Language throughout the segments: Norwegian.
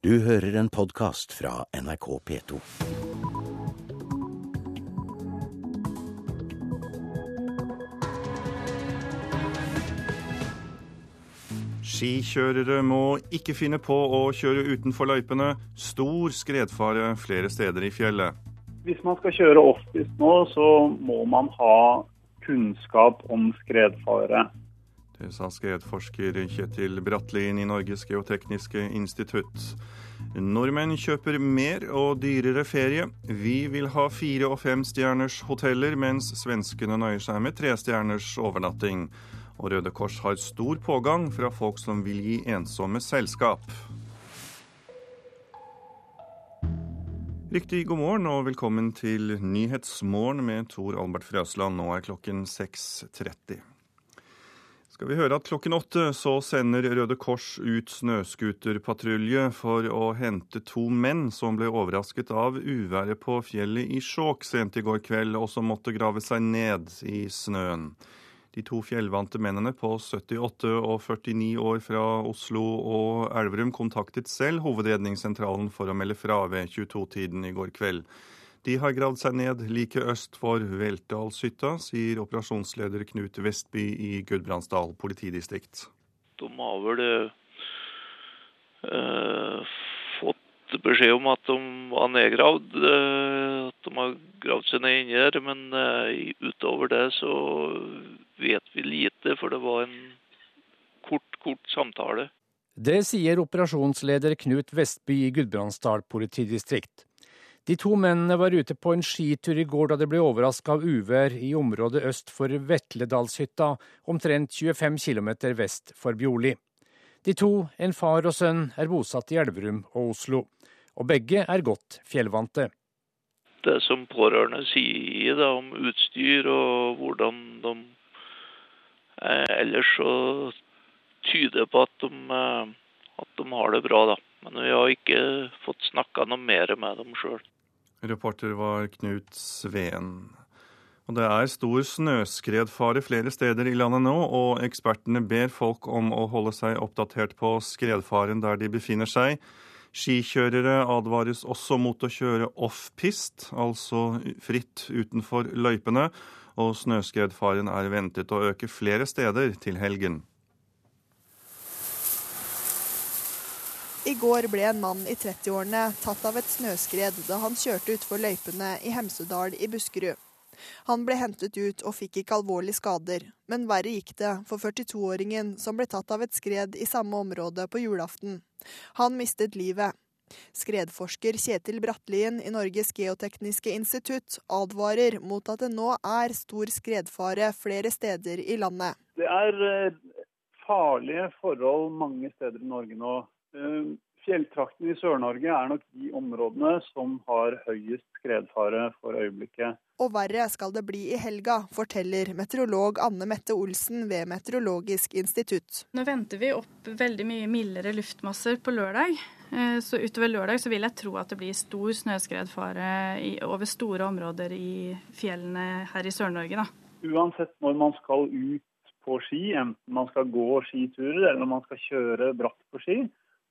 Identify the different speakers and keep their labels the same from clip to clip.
Speaker 1: Du hører en podkast fra NRK P2.
Speaker 2: Skikjørere må ikke finne på å kjøre utenfor løypene. Stor skredfare flere steder i fjellet.
Speaker 3: Hvis man skal kjøre offpist nå, så må man ha kunnskap om skredfare.
Speaker 2: Sa skredforsker Kjetil Brattlin i Norges geotekniske institutt. Nordmenn kjøper mer og dyrere ferie. Vi vil ha fire- og femstjerners hoteller, mens svenskene nøyer seg med trestjerners overnatting. Og Røde Kors har stor pågang fra folk som vil gi ensomme selskap. Riktig god morgen og velkommen til Nyhetsmorgen med Tor Albert Frøsland. Nå er klokken 6.30. Skal vi høre at klokken åtte så sender Røde Kors ut snøscooterpatrulje for å hente to menn som ble overrasket av uværet på fjellet i Skjåk sent i går kveld, og som måtte grave seg ned i snøen. De to fjellvante mennene på 78 og 49 år fra Oslo og Elverum kontaktet selv Hovedredningssentralen for å melde fra ved 22-tiden i går kveld. De har gravd seg ned like øst for Veltdalshytta, sier operasjonsleder Knut Vestby i Gudbrandsdal politidistrikt.
Speaker 4: De har vel eh, fått beskjed om at de var nedgravd, eh, at de har gravd seg ned inni der. Men eh, utover det så vet vi lite, for det var en kort, kort samtale.
Speaker 5: Det sier operasjonsleder Knut Vestby i Gudbrandsdal politidistrikt. De to mennene var ute på en skitur i går da de ble overraska av uvær i området øst for Vetledalshytta, omtrent 25 km vest for Bjorli. De to, en far og sønn, er bosatt i Elverum og Oslo, og begge er godt fjellvante.
Speaker 4: Det som pårørende sier da, om utstyr og hvordan de eh, ellers så tyder på at de, eh, at de har det bra, da. Men vi har ikke fått snakka noe mer med dem sjøl.
Speaker 2: Reporter var Knut Sveen. Og Det er stor snøskredfare flere steder i landet nå, og ekspertene ber folk om å holde seg oppdatert på skredfaren der de befinner seg. Skikjørere advares også mot å kjøre off-pist, altså fritt utenfor løypene, og snøskredfaren er ventet å øke flere steder til helgen.
Speaker 6: I går ble en mann i 30-årene tatt av et snøskred da han kjørte utfor løypene i Hemsedal i Buskerud. Han ble hentet ut og fikk ikke alvorlige skader, men verre gikk det for 42-åringen som ble tatt av et skred i samme område på julaften. Han mistet livet. Skredforsker Kjetil Brattlien i Norges geotekniske institutt advarer mot at det nå er stor skredfare flere steder i landet.
Speaker 3: Det er eh, farlige forhold mange steder i Norge nå. Eh, Fjelltraktene i Sør-Norge er nok de områdene som har høyest skredfare for øyeblikket.
Speaker 6: Og verre skal det bli i helga, forteller meteorolog Anne Mette Olsen ved Meteorologisk institutt.
Speaker 7: Nå venter vi opp veldig mye mildere luftmasser på lørdag. Eh, så utover lørdag så vil jeg tro at det blir stor snøskredfare over store områder i fjellene her i Sør-Norge.
Speaker 3: Uansett når man skal ut på ski, enten man skal gå skiturer eller man skal kjøre bratt på ski,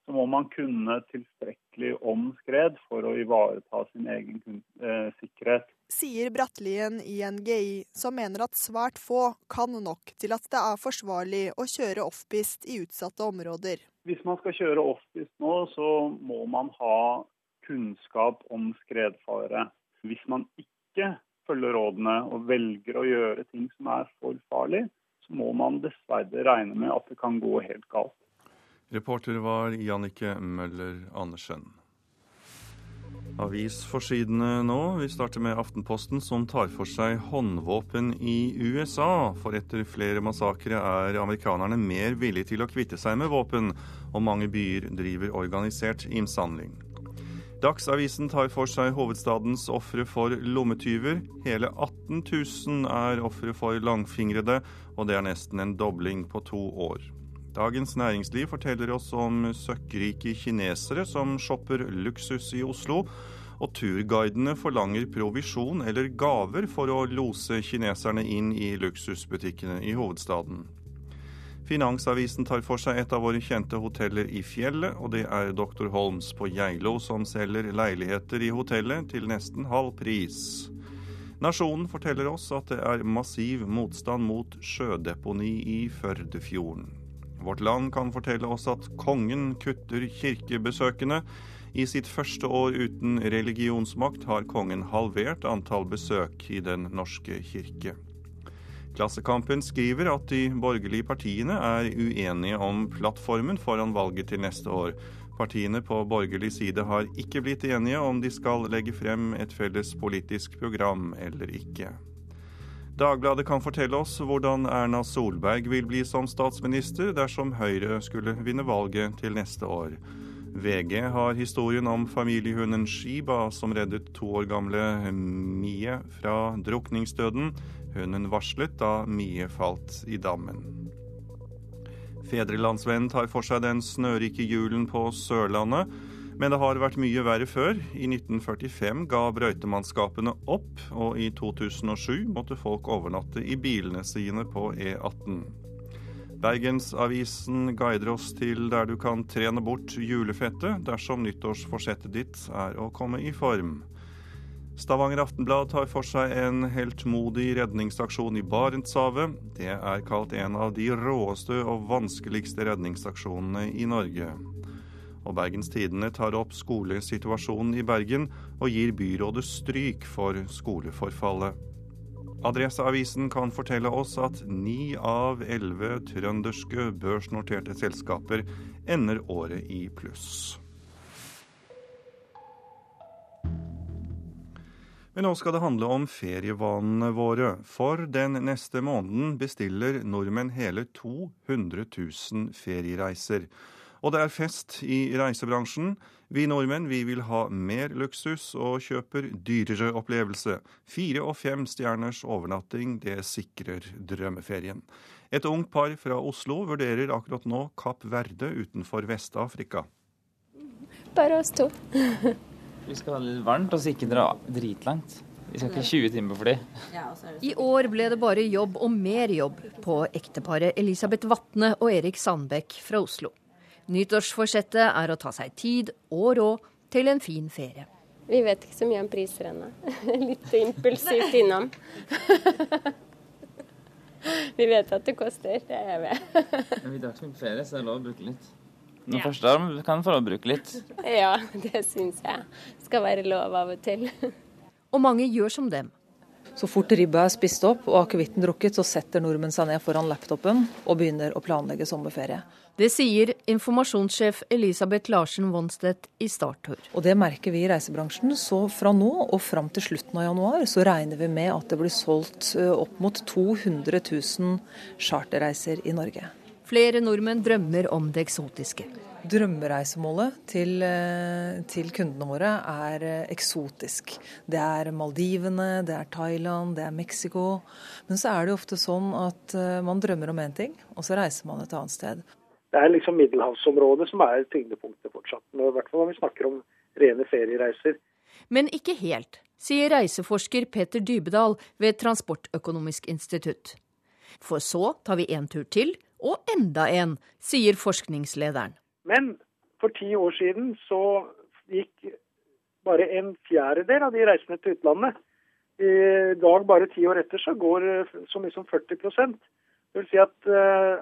Speaker 3: så må man kunne tilstrekkelig om skred for å ivareta sin egen eh, sikkerhet.
Speaker 6: Sier Brattlien i NGI, som mener at svært få kan nok til at det er forsvarlig å kjøre offpist i utsatte områder.
Speaker 3: Hvis man skal kjøre offpist nå, så må man ha kunnskap om skredfare. Hvis man ikke følger rådene og velger å gjøre ting som er for farlig, så må man dessverre regne med at det kan gå helt galt.
Speaker 2: Reporter var Jannike Møller Andersen. Avisforsidene nå. Vi starter med Aftenposten, som tar for seg håndvåpen i USA. For etter flere massakre er amerikanerne mer villige til å kvitte seg med våpen, og mange byer driver organisert innsamling. Dagsavisen tar for seg hovedstadens ofre for lommetyver. Hele 18 000 er ofre for langfingrede, og det er nesten en dobling på to år. Dagens Næringsliv forteller oss om søkkrike kinesere som shopper luksus i Oslo, og turguidene forlanger provisjon eller gaver for å lose kineserne inn i luksusbutikkene i hovedstaden. Finansavisen tar for seg et av våre kjente hoteller i fjellet, og det er Dr. Holms på Geilo som selger leiligheter i hotellet til nesten halv pris. Nasjonen forteller oss at det er massiv motstand mot sjødeponi i Førdefjorden. Vårt Land kan fortelle oss at kongen kutter kirkebesøkene. I sitt første år uten religionsmakt har kongen halvert antall besøk i Den norske kirke. Klassekampen skriver at de borgerlige partiene er uenige om plattformen foran valget til neste år. Partiene på borgerlig side har ikke blitt enige om de skal legge frem et felles politisk program eller ikke. Dagbladet kan fortelle oss hvordan Erna Solberg vil bli som statsminister dersom Høyre skulle vinne valget til neste år. VG har historien om familiehunden Shiba som reddet to år gamle Mie fra drukningsdøden. Hunden varslet da Mie falt i dammen. Fedrelandsvennen tar for seg den snørike julen på Sørlandet. Men det har vært mye verre før. I 1945 ga brøytemannskapene opp, og i 2007 måtte folk overnatte i bilene sine på E18. Bergensavisen guider oss til der du kan trene bort julefettet dersom nyttårsforsettet ditt er å komme i form. Stavanger Aftenblad tar for seg en heltmodig redningsaksjon i Barentshavet. Det er kalt en av de råeste og vanskeligste redningsaksjonene i Norge. Og Bergens Tidende tar opp skolesituasjonen i Bergen og gir byrådet stryk for skoleforfallet. Adresseavisen kan fortelle oss at ni av elleve trønderske børsnoterte selskaper ender året i pluss. Men nå skal det handle om ferievanene våre. For den neste måneden bestiller nordmenn hele 200 000 feriereiser. Og det er fest i reisebransjen. Vi nordmenn vi vil ha mer luksus og kjøper dyrere opplevelse. Fire og fem stjerners overnatting, det sikrer drømmeferien. Et ungt par fra Oslo vurderer akkurat nå Kapp Verde utenfor Vest-Afrika.
Speaker 8: Bare oss to.
Speaker 9: Vi skal ha det litt varmt og så ikke dra dritlangt. Vi skal ikke 20 timer på fly.
Speaker 10: I år ble det bare jobb og mer jobb på ekteparet Elisabeth Vatne og Erik Sandbekk fra Oslo. Nyttårsforsettet er å ta seg tid og råd til en fin ferie.
Speaker 8: Vi vet ikke så mye om priser ennå. Litt impulsivt innom. Vi vet at det koster, det er jeg
Speaker 9: Men vi drar ikke på ferie, så det er lov å bruke litt. Når ja. først er, kan få lov å bruke litt.
Speaker 8: Ja, det syns jeg. Skal være lov av og til.
Speaker 10: Og mange gjør som dem.
Speaker 11: Så fort ribba er spist opp og akevitten drukket, så setter nordmenn seg ned foran laptopen og begynner å planlegge sommerferie.
Speaker 10: Det sier informasjonssjef Elisabeth Larsen Wonstedt i Starttur.
Speaker 11: Og det merker vi i reisebransjen. Så fra nå og fram til slutten av januar så regner vi med at det blir solgt opp mot 200 000 charterreiser i Norge.
Speaker 10: Flere nordmenn drømmer om det eksotiske.
Speaker 11: Drømmereisemålet til, til, kundene våre er eksotisk. Det er Maldivene, det er Thailand, det er Mexico. Men så er det jo ofte sånn at man drømmer om én ting, og så reiser man et annet sted.
Speaker 12: Det er liksom middelhavsområdet som er tyngdepunktet fortsatt. I hvert fall når vi snakker om rene feriereiser.
Speaker 10: Men ikke helt, sier reiseforsker Peter Dybedal ved Transportøkonomisk institutt. For så tar vi en tur til og enda en, sier forskningslederen.
Speaker 12: Men for ti år siden så gikk bare en fjerdedel av de reisende til utlandet. I dag, bare ti år etter, så går så mye som 40 Det vil si at uh,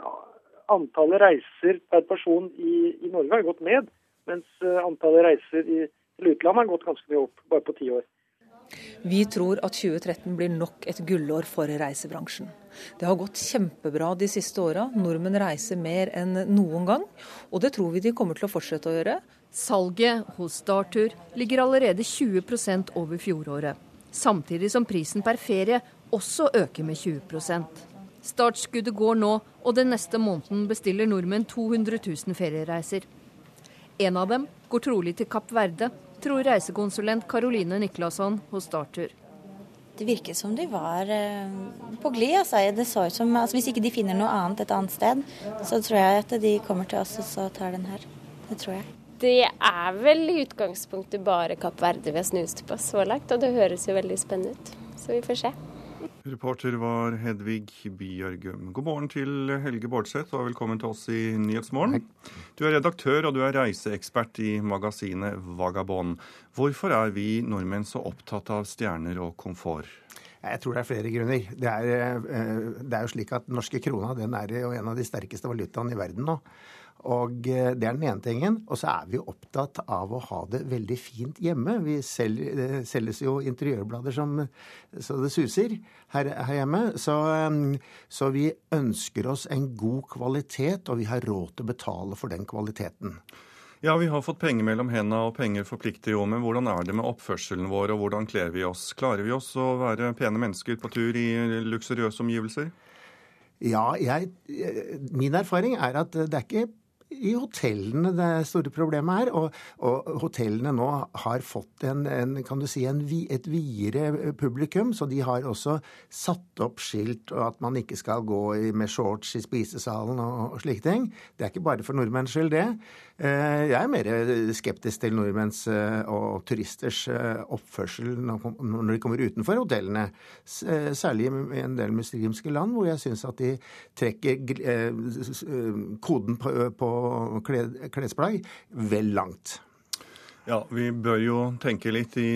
Speaker 12: antallet reiser per person i, i, Norge har gått ned, mens uh, antallet reiser i, til utlandet har gått ganske mye opp bare på ti år.
Speaker 11: Vi tror at 2013 blir nok et gullår for reisebransjen. Det har gått kjempebra de siste åra. Nordmenn reiser mer enn noen gang, og det tror vi de kommer til å fortsette å gjøre.
Speaker 10: Salget hos Startur ligger allerede 20% over fjoråret, samtidig som prisen per ferie også øker med 20 Startskuddet går nå, og den neste måneden bestiller nordmenn 200 000 feriereiser. En av dem går trolig til Kapp Verde, tror reisekonsulent Caroline Niklasson hos Startur.
Speaker 13: Det virket som de var eh, på glid. Altså. Det så ut som, altså, hvis ikke de finner noe annet et annet sted, så tror jeg at de kommer til oss og så tar den her. Det tror jeg.
Speaker 8: Det er vel i utgangspunktet bare Kapp Verde vi har snust på så langt, og det høres jo veldig spennende ut. Så vi får se.
Speaker 2: Reporter var Hedvig Bjørgum. God morgen til Helge Bårdseth, og velkommen til oss i Nyhetsmorgen. Du er redaktør og du er reiseekspert i magasinet Vagabond. Hvorfor er vi nordmenn så opptatt av stjerner og komfort?
Speaker 14: Jeg tror det er flere grunner. Det er, eh, det er jo slik at Den norske krona den er jo en av de sterkeste valutaene i verden nå. Og eh, Det er den ene tingen. Og så er vi jo opptatt av å ha det veldig fint hjemme. Vi selger, det selges jo interiørblader som så det suser her, her hjemme. Så, eh, så vi ønsker oss en god kvalitet, og vi har råd til å betale for den kvaliteten.
Speaker 2: Ja, vi har fått penger mellom hendene, og penger forplikter jo. Men hvordan er det med oppførselen vår, og hvordan kler vi oss? Klarer vi oss å være pene mennesker på tur i luksuriøse omgivelser?
Speaker 14: Ja, jeg, min erfaring er at det er ikke i hotellene det store problemet er. Og, og hotellene nå har fått en, en kan du si, en, et videre publikum, så de har også satt opp skilt og at man ikke skal gå med shorts i spisesalen og, og slike ting. Det er ikke bare for nordmenns skyld, det. Eh, jeg er mer skeptisk til nordmenns eh, og turisters eh, oppførsel når de kommer utenfor hotellene. Særlig i en del muslimske land, hvor jeg syns at de trekker koden på klesplagg vel langt.
Speaker 2: Ja, Vi bør jo tenke litt i,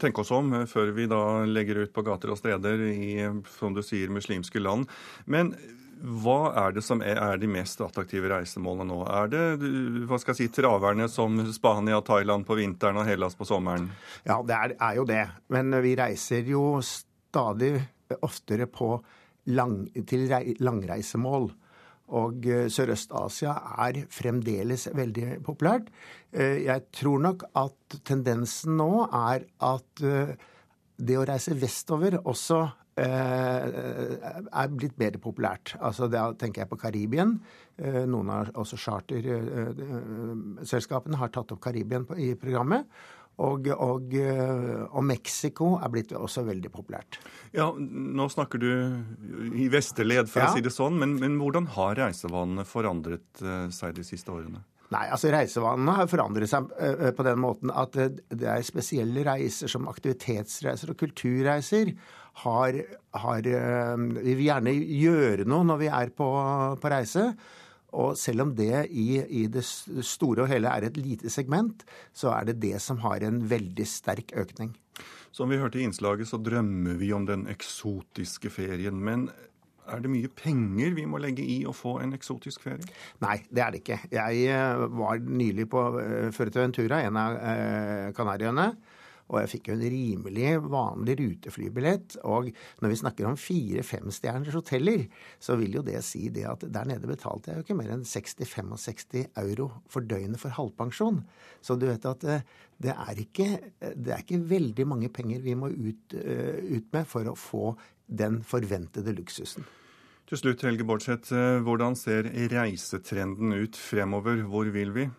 Speaker 2: tenke oss om før vi da legger ut på gater og steder i som du sier, muslimske land. Men hva er det som er, er de mest attraktive reisemålene nå? Er det hva skal jeg si, traverne som Spania Thailand på vinteren og Hellas på sommeren?
Speaker 14: Ja, det er, er jo det. Men vi reiser jo stadig oftere på lang, til langreisemål. Og eh, Sørøst-Asia er fremdeles veldig populært. Eh, jeg tror nok at tendensen nå er at eh, det å reise vestover også er blitt bedre populært. Altså Da tenker jeg på Karibien. Noen av også charterselskapene har tatt opp Karibien i programmet. Og, og, eh, og, Mexico er blitt også veldig populært.
Speaker 2: Ja, Nå snakker du i vesterled, for ja. å si det sånn. Men, men hvordan har reisevanene forandret eh, seg de siste årene?
Speaker 14: Nei, altså Reisevanene har forandret seg eh, på den måten at det er spesielle reiser som aktivitetsreiser og kulturreiser. Har, har, vi vil gjerne gjøre noe når vi er på, på reise. Og selv om det i, i, det store og hele er et lite segment, så er det det som har en veldig sterk økning.
Speaker 2: Som vi hørte i innslaget, så drømmer vi om den eksotiske ferien. Men er det mye penger vi må legge i å få en eksotisk ferie?
Speaker 14: Nei, det er det ikke. Jeg eh, var nylig på eh, Fuerteventura, en av eh, Kanariøyene. Og jeg fikk jo en rimelig vanlig ruteflybillett. Og når vi snakker om fire-femstjerners hoteller, så vil jo det si det at der nede betalte jeg jo ikke mer enn 60-65 euro for døgnet for halvpensjon. Så du vet at eh, det er ikke, det er ikke veldig mange penger vi må ut, eh, ut med for å få den forventede luksusen.
Speaker 2: Til slutt, Helge Bårdseth, eh, hvordan ser reisetrenden ut fremover? Hvor vil vi?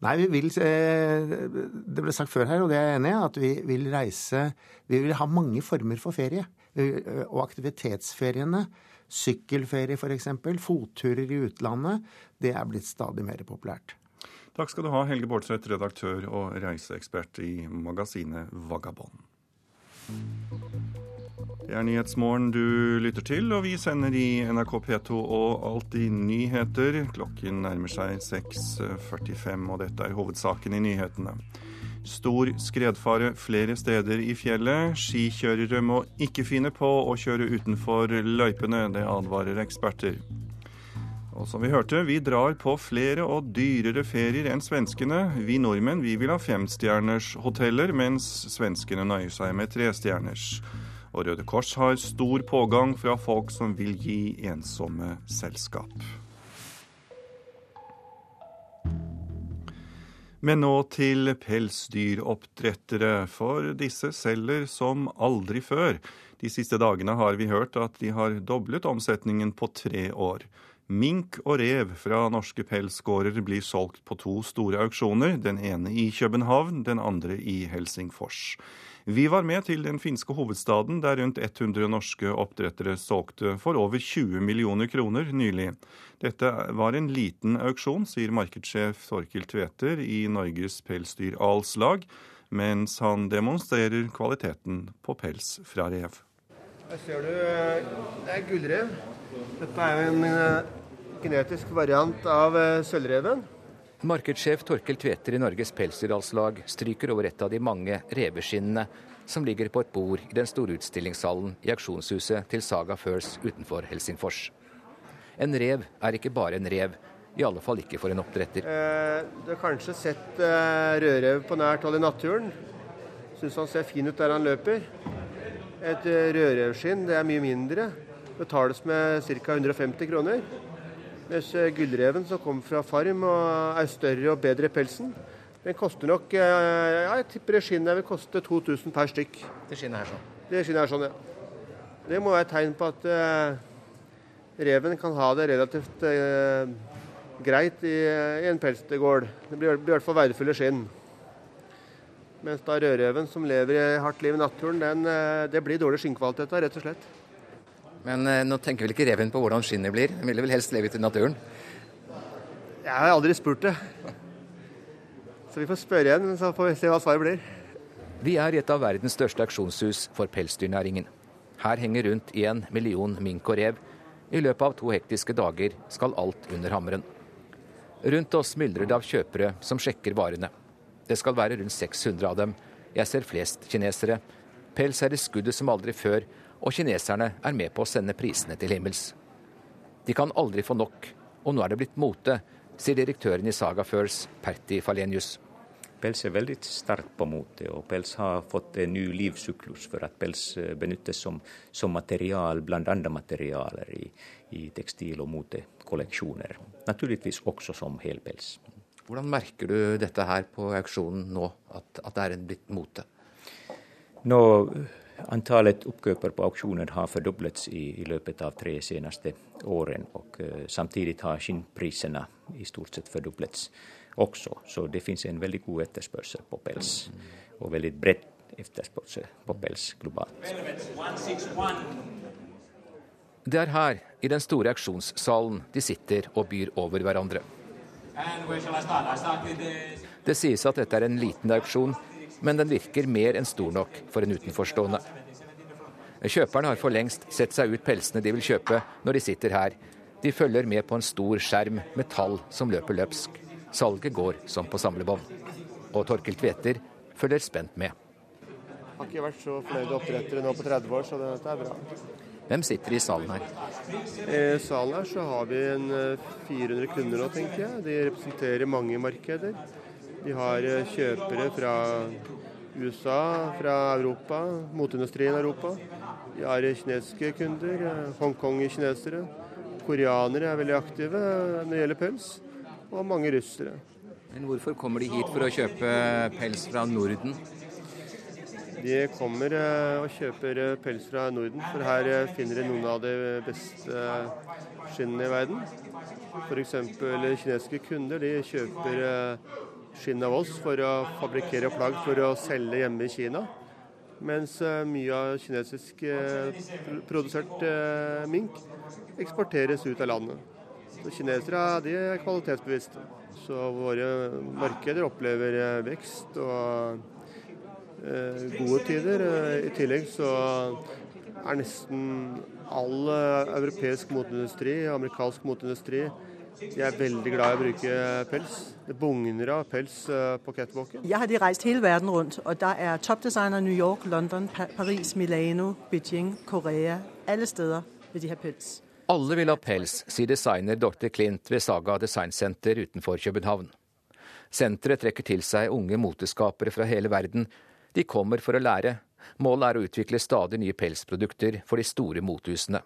Speaker 14: Nei, vi vil eh, Det ble sagt før her, og det er jeg enig i, at vi vil reise Vi vil ha mange former for ferie. Og aktivitetsferiene, sykkelferie f.eks., fotturer i utlandet, det er blitt stadig mer populært.
Speaker 2: Takk skal du ha, Helge Bårdseth, redaktør og reiseekspert i magasinet Vagabond. Det er Nyhetsmorgen du lytter til, og vi sender i NRK P2 og Alltid nyheter. Klokken nærmer seg 6.45, og dette er hovedsaken i nyhetene. Stor skredfare flere steder i fjellet. Skikjørere må ikke finne på å kjøre utenfor løypene, det advarer eksperter. Og som vi hørte, vi drar på flere og dyrere ferier enn svenskene. Vi nordmenn vi vil ha femstjerners hoteller, mens svenskene nøyer seg med trestjerners. Og Røde Kors har stor pågang fra folk som vil gi ensomme selskap. Men nå til pelsdyroppdrettere, for disse selger som aldri før. De siste dagene har vi hørt at de har doblet omsetningen på tre år. Mink og rev fra norske pelsgårder blir solgt på to store auksjoner, den ene i København, den andre i Helsingfors. Vi var med til den finske hovedstaden, der rundt 100 norske oppdrettere solgte for over 20 millioner kroner nylig. Dette var en liten auksjon, sier markedssjef Torkil Tveter i Norges Pelsdyralslag, mens han demonstrerer kvaliteten på pels fra rev.
Speaker 15: Her ser du det er gullrev. Dette er jo en genetisk variant av sølvreven.
Speaker 16: Markedssjef Torkel Tveter i Norges Pelsdyralslag stryker over et av de mange reveskinnene som ligger på et bord i den store utstillingshallen i auksjonshuset til Saga First utenfor Helsingfors. En rev er ikke bare en rev, i alle fall ikke for en oppdretter.
Speaker 15: Eh, du har kanskje sett eh, rødrev på nært hold i naturen. Syns han ser fin ut der han løper. Et eh, rødrevskinn er mye mindre. Betales med ca. 150 kroner. Mens eh, gullreven som kommer fra farm og er større og bedre i pelsen, den koster nok eh, ja, Jeg tipper det skinnet vil koste 2000 per stykk.
Speaker 16: Det skinnet her sånn?
Speaker 15: Det skinnet her sånn, ja. Det må være et tegn på at uh, reven kan ha det relativt uh, greit i, i en pelsgård. Det blir, blir i hvert fall verdifulle skinn. Mens da rødreven som lever i hardt liv i naturen, den, det blir dårlig skinnkvalitet av, rett og slett.
Speaker 16: Men nå tenker vel ikke reven på hvordan skinnet blir? Den ville vel helst leve ute i naturen?
Speaker 15: Jeg har aldri spurt det. Så vi får spørre igjen, så får vi se hva svaret blir.
Speaker 16: Vi er i et av verdens største auksjonshus for pelsdyrnæringen. Her henger rundt en million mink og rev. I løpet av to hektiske dager skal alt under hammeren. Rundt oss myldrer det av kjøpere som sjekker varene. Det skal være rundt 600 av dem. Jeg ser flest kinesere. Pels er i skuddet som aldri før, og kineserne er med på å sende prisene til himmels. De kan aldri få nok, og nå er det blitt mote sier direktøren i Saga Furs, Perti Falenius.
Speaker 17: Pels er veldig sterk på mote, og pels har fått en ny livssyklus for at pels eh, benyttes som, som material, bl.a. materialer i, i tekstil- og motekolleksjoner. Naturligvis også som helpels.
Speaker 16: Hvordan merker du dette her på auksjonen nå, at, at det er blitt mote?
Speaker 17: Nå Antallet oppkjøper på auksjoner har fordoblet i, i, løpet av tre seneste årene. og uh, Samtidig har skinnprisene i stort sett fordoblet også. Så det finnes en veldig god etterspørsel på pels, og veldig bredt etterspørsel på pels globalt.
Speaker 16: Det er her, i den store auksjonssalen, de sitter og byr over hverandre. Det sies at dette er en liten auksjon, men den virker mer enn stor nok for en utenforstående. Kjøperne har for lengst sett seg ut pelsene de vil kjøpe når de sitter her. De følger med på en stor skjerm med tall som løper løpsk. Salget går som på samlebånd. Og Torkel Tveter følger spent med.
Speaker 15: Jeg har ikke vært så fornøyd oppdrettere nå på 30 år, så dette er bra.
Speaker 16: Hvem sitter i salen her?
Speaker 15: I salen her så har vi en 400 eh, kunder nå, tenker jeg. De representerer mange markeder. De har eh, kjøpere fra USA, fra Europa, moteindustrien i Europa. De har kinesiske kunder, eh, Hongkong-kinesere. Koreanere er veldig aktive når det gjelder pels, og mange russere.
Speaker 16: Men Hvorfor kommer de hit for å kjøpe pels fra Norden?
Speaker 15: De kommer eh, og kjøper pels fra Norden, for her finner de noen av de beste skinnene i verden. F.eks. kinesiske kunder de kjøper skinn av oss for å fabrikkere plagg for å selge hjemme i Kina. Mens eh, mye av kinesisk eh, produsert eh, mink eksporteres ut av landet. Så Kinesere de er kvalitetsbevisste. Så våre markeder opplever vekst og gode tider. I tillegg så er nesten all europeisk moteindustri, amerikansk moteindustri, de er veldig glad i å bruke pels. Det bugner av pels eh, på catwalken.
Speaker 18: Jeg har de reist hele verden rundt, og der er toppdesigner New York, London, Paris, Milano, Beijing, Korea. Alle steder vil de ha pels.
Speaker 16: Alle vil ha pels, sier designer Dr. Klint ved Saga Designsenter utenfor København. Senteret trekker til seg unge moteskapere fra hele verden. De kommer for å lære. Målet er å utvikle stadig nye pelsprodukter for de store motehusene.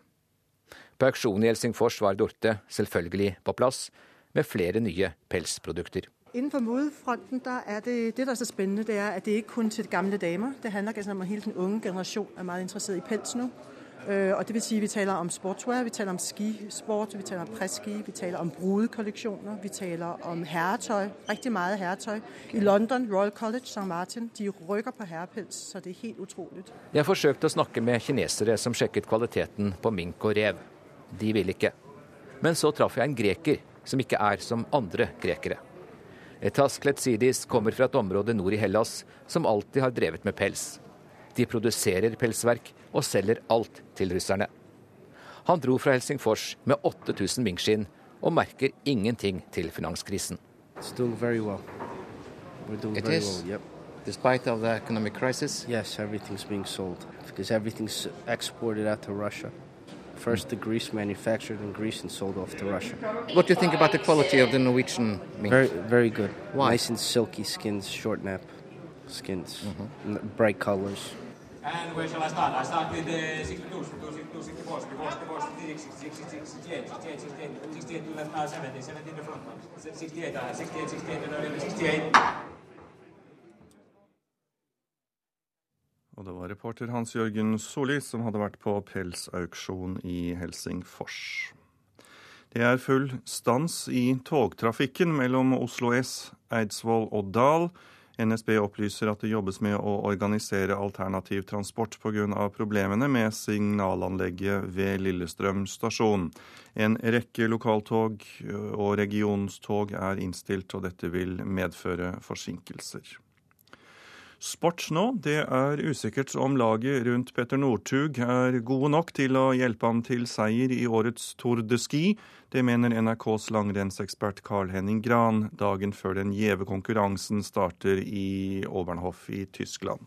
Speaker 16: På auksjonen i Helsingfors var Dorte selvfølgelig på plass, med flere nye pelsprodukter.
Speaker 18: Innenfor modefronten er det, det der er så spennende, det er at det ikke kun til gamle damer. Det handler om at hele den unge generasjon er meget interessert i pels nå. Øh, og det vil si Vi taler om sportswear, vi taler om skisport, vi taler om presski, vi taler om brudekolleksjoner, vi taler om herretøy. Riktig mye herretøy. I London, Royal College, St. Martin, de rykker på herrepels, så det er helt utrolig.
Speaker 16: Jeg forsøkte å snakke med kinesere som sjekket kvaliteten på mink og rev. De ville ikke. Men så traff jeg en greker som ikke er som andre grekere. Etas Kletsidis kommer fra et område nord i Hellas som alltid har drevet med pels. De produserer pelsverk og selger alt til russerne. Han dro fra Helsingfors med 8000 minkskinn og merker ingenting til finanskrisen.
Speaker 19: Well.
Speaker 16: It is,
Speaker 19: well, yep.
Speaker 16: despite of the economic crisis.
Speaker 19: Yes, everything's being sold because everything's exported out to Russia. First the grease manufactured in Greece and sold off to Russia.
Speaker 16: What do you think about the quality of the Norwegian mink?
Speaker 19: Very, very good.
Speaker 16: Why?
Speaker 19: Nice and silky skins, short nap skins,
Speaker 16: Mm-hmm.
Speaker 19: bright colors.
Speaker 20: And where shall I start? I start with uh, 62, 62, 64, 64, 64, 66, 66, 68, 68, 68, 68 to left now, 70, 70 in the front one. 68, uh, 68, 68, and earlier 68.
Speaker 2: Og det var reporter Hans Jørgen Solli som hadde vært på pelsauksjon i Helsingfors. Det er full stans i togtrafikken mellom Oslo S, Eidsvoll og Dal. NSB opplyser at det jobbes med å organisere alternativ transport pga. problemene med signalanlegget ved Lillestrøm stasjon. En rekke lokaltog og regionstog er innstilt, og dette vil medføre forsinkelser. Sport nå. Det er usikkert om laget rundt Petter Northug er gode nok til å hjelpe ham til seier i årets Tour de Ski. Det mener NRKs langrennsekspert Carl Henning Gran dagen før den gjeve konkurransen starter i Obernhof i Tyskland.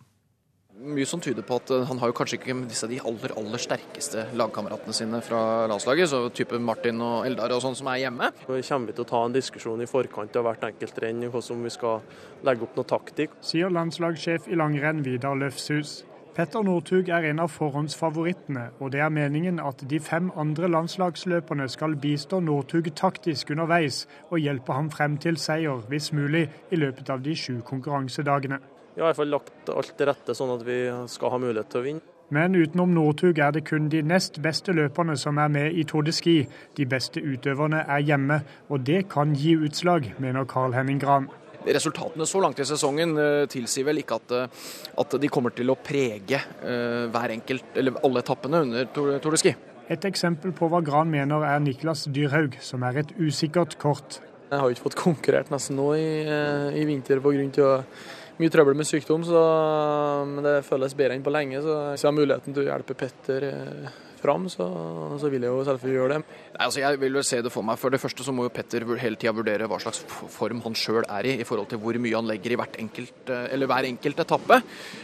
Speaker 21: Mye som tyder på at eh, han har jo kanskje ikke disse de aller aller sterkeste lagkameratene sine fra landslaget, så type Martin og Eldar og sånn som er hjemme.
Speaker 22: Vi kommer til å ta en diskusjon i forkant av hvert enkelt renn hvordan vi skal legge opp noe taktikk.
Speaker 23: Sier landslagssjef i langrenn Vidar Løfshus. Petter Northug er en av forhåndsfavorittene, og det er meningen at de fem andre landslagsløperne skal bistå Northug taktisk underveis og hjelpe ham frem til seier, hvis mulig, i løpet av de sju konkurransedagene.
Speaker 22: Vi har i hvert fall lagt alt til rette sånn at vi skal ha mulighet til å vinne.
Speaker 23: Men utenom Northug er det kun de nest beste løperne som er med i Tour de Ski. De beste utøverne er hjemme, og det kan gi utslag, mener Carl Henning Gran.
Speaker 21: Resultatene så langt i sesongen eh, tilsier vel ikke at, eh, at de kommer til å prege eh, hver enkelt, eller alle etappene under Tour, Tour de Ski.
Speaker 23: Et eksempel på hva Gran mener er Niklas Dyrhaug, som er et usikkert kort.
Speaker 22: Jeg har jo ikke fått konkurrert nesten nå i, i vinter pga. Mye trøbbel med sykdom, så men det føles bedre enn på lenge. Så hvis jeg har muligheten til å hjelpe Petter eh, fram, så, så vil jeg jo selvfølgelig gjøre det.
Speaker 21: Nei, altså jeg vil vel se det for meg. For det første så må jo Petter hele tida vurdere hva slags form han sjøl er i, i forhold til hvor mye han legger i enkelt, eh, hver enkelt etappe.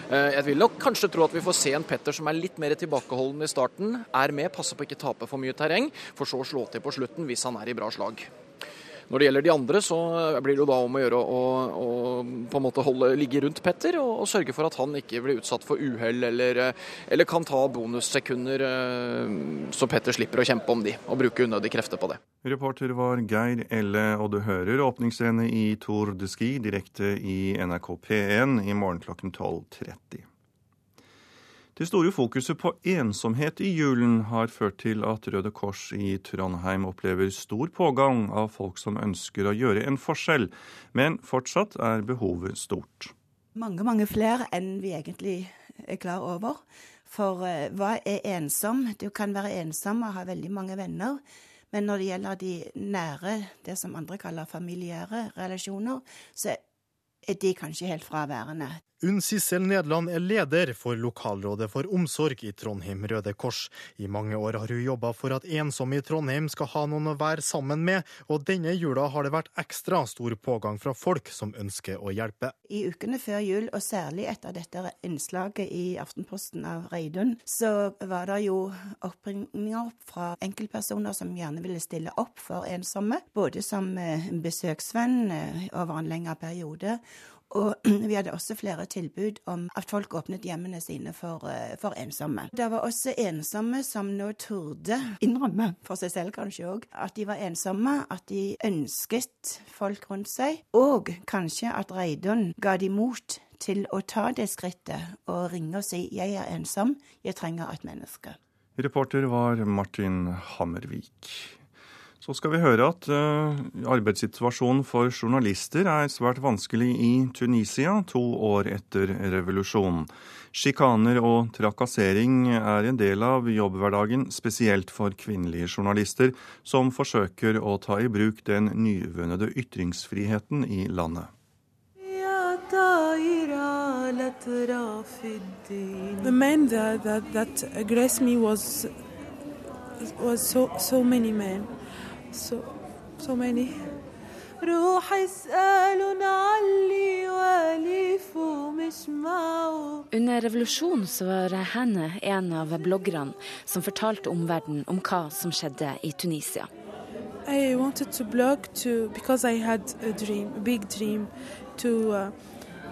Speaker 21: Eh, Jeg vil nok kanskje tro at vi får se en Petter som er litt mer tilbakeholden i starten. Er med, passer på ikke tape for mye terreng, for så å slå til på slutten hvis han er i bra slag. Når det gjelder de andre, så blir det jo da om å gjøre å, å på en måte holde, ligge rundt Petter og, og sørge for at han ikke blir utsatt for uhell eller, eller kan ta bonussekunder, eh, så Petter slipper å kjempe om de og bruke unødige krefter på det.
Speaker 2: Reporter var Geir Elle, og du hører åpningsscene i Tour de Ski direkte i NRK P1 i morgen klokken 12.30. Det store fokuset på ensomhet i julen har ført til at Røde Kors i Trondheim opplever stor pågang av folk som ønsker å gjøre en forskjell, men fortsatt er behovet stort.
Speaker 24: Mange, mange flere enn vi egentlig er klar over. For eh, hva er ensom? Du kan være ensom og ha veldig mange venner. Men når det gjelder de nære, det som andre kaller familiære relasjoner, så er de kanskje helt fraværende.
Speaker 25: Unn Sissel Nederland er leder for lokalrådet for omsorg i Trondheim Røde Kors. I mange år har hun jobba for at ensomme i Trondheim skal ha noen å være sammen med, og denne jula har det vært ekstra stor pågang fra folk som ønsker å hjelpe.
Speaker 24: I ukene før jul, og særlig etter dette innslaget i Aftenposten av Reidun, så var det jo oppringninger fra enkeltpersoner som gjerne ville stille opp for ensomme, både som eh, besøksvenn eh, over en lengre periode. Og vi hadde også flere tilbud om at folk åpnet hjemmene sine for, eh, for ensomme. Det var også ensomme som nå turde innrømme for seg selv kanskje òg at de var ensomme, at de ønsket folk rundt seg, og kanskje at Reidun ga de mot til å ta det skrittet og ringe og si 'jeg er ensom, jeg trenger et menneske'.
Speaker 2: Reporter var Martin Hammervik. Så skal vi høre at eh, arbeidssituasjonen for journalister er svært vanskelig i Tunisia to år etter revolusjonen. Sjikaner og trakassering er en del av jobbhverdagen, spesielt for kvinnelige journalister, som forsøker å ta i bruk den nyvunnede ytringsfriheten i landet.
Speaker 26: The man that, that, that aggressed me was, was so, so many men so so many.
Speaker 27: روح اسألن علي والف مش معه
Speaker 28: Under revolusjonen så var Hanne en av bloggerne som fortalte omverdenen om hva som skjedde i Tunisia.
Speaker 26: I wanted to blog to because I had a dream, a big dream, to uh,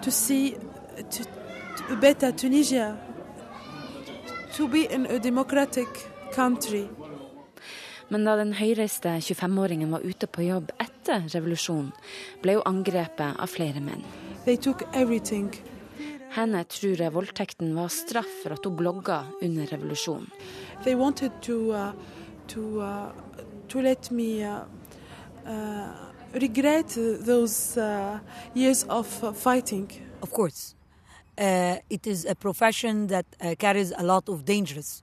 Speaker 26: to see to, to better Tunisia, to be in a democratic country.
Speaker 28: Men da den høyreiste 25-åringen var ute på jobb etter revolusjonen, ble hun angrepet av flere menn.
Speaker 26: They took everything.
Speaker 28: Henne tror voldtekten var straff for at hun blogga under revolusjonen.
Speaker 26: They wanted to uh, to uh, to let me uh, uh, regret those uh, years of uh, fighting.
Speaker 29: Of course. Uh, it is a profession that uh, carries a lot of dangers.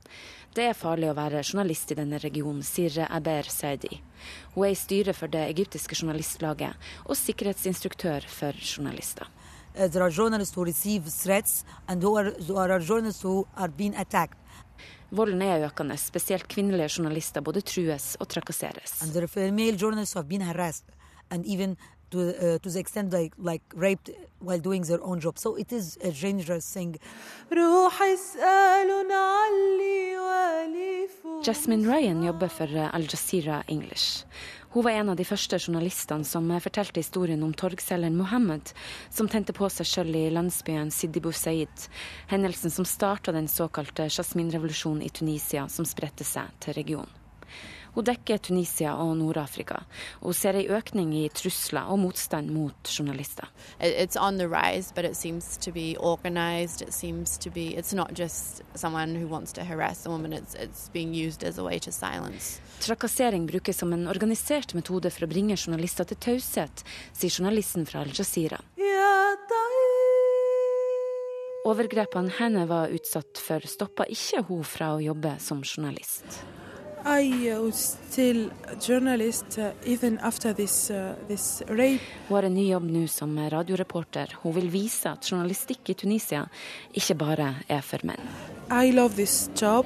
Speaker 28: Det er farlig å være journalist i denne regionen, sier Aber Saidi. Hun er i styret for det egyptiske journalistlaget og sikkerhetsinstruktør for journalister.
Speaker 29: There.
Speaker 28: Volden er økende, spesielt kvinnelige journalister både trues og trakasseres.
Speaker 29: And are female journalists have been harassed, and even to, uh, to the extent like like raped while doing their own job. So it is a dangerous thing.
Speaker 28: Jasmine Ryan jobber for uh, Al Jazeera English. Hun var en av de første journalistene som uh, fortalte historien om torgselgeren Mohammed, som tente på seg sjøl i landsbyen Sidi Boussaid, hendelsen som starta den såkalte Jasmin-revolusjonen i Tunisia, som spredte seg til regionen. Hun dekker Tunisia og Nord-Afrika, og ser ei økning i trusler og motstand mot journalister.
Speaker 30: It's on the rise, but it seems to be organized. It seems to be, it's not just someone who wants to harass a woman, it's, it's being used as a way to silence.
Speaker 28: Trakassering brukes som en organisert metode for å bringe journalister til taushet, sier journalisten fra Al Jazeera. Overgrepene henne var utsatt for, stoppa ikke hun fra å jobbe som journalist.
Speaker 26: I uh, was still a journalist uh, even after this, uh, this rape.
Speaker 28: Hun har en ny jobb nå som radioreporter. Hun vil vise at journalistikk i Tunisia ikke bare er for menn.
Speaker 26: I love this job,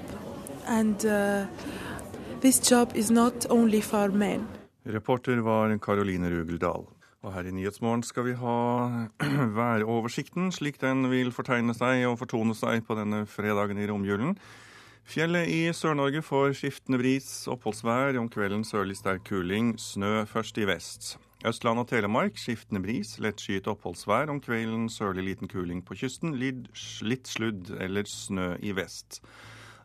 Speaker 26: and uh, this job is not only for men.
Speaker 2: Reporter var Karoline Rugeldal. Og her i Nyhetsmorgen skal vi ha væroversikten, slik den vil fortegne seg og fortone seg på denne fredagen i romjulen. Fjellet i Sør-Norge får skiftende bris, oppholdsvær, om kvelden sørlig sterk kuling, snø først i vest. Østland og Telemark skiftende bris, lettskyet oppholdsvær, om kvelden sørlig liten kuling på kysten, litt sludd eller snø i vest.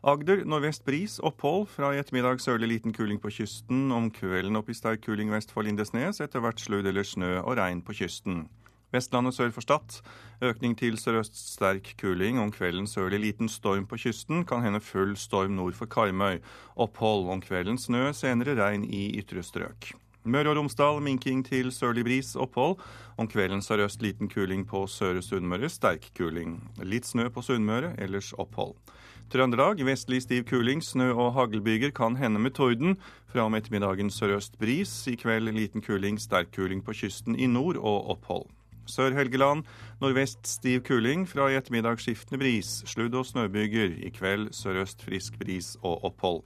Speaker 2: Agder nordvest bris, opphold. Fra i ettermiddag sørlig liten kuling på kysten. Om kvelden opp i sterk kuling vest for Lindesnes. Etter hvert sludd eller snø og regn på kysten. Vestlandet sør for Stad. Økning til sørøst sterk kuling. Om kvelden sørlig liten storm på kysten. Kan hende full storm nord for Karmøy. Opphold. Om kvelden snø, senere regn i ytre strøk. Møre og Romsdal minking til sørlig bris, opphold. Om kvelden sørøst liten kuling på Søre Sunnmøre, sterk kuling. Litt snø på Sunnmøre, ellers opphold. Trøndelag vestlig stiv kuling, snø og haglbyger kan hende med torden. Fra med ettermiddagen sørøst bris. I kveld liten kuling, sterk kuling på kysten i nord og opphold. Sør-Helgeland nordvest stiv kuling. Fra i ettermiddag skiftende bris. Sludd- og snøbyger. I kveld sørøst frisk bris og opphold.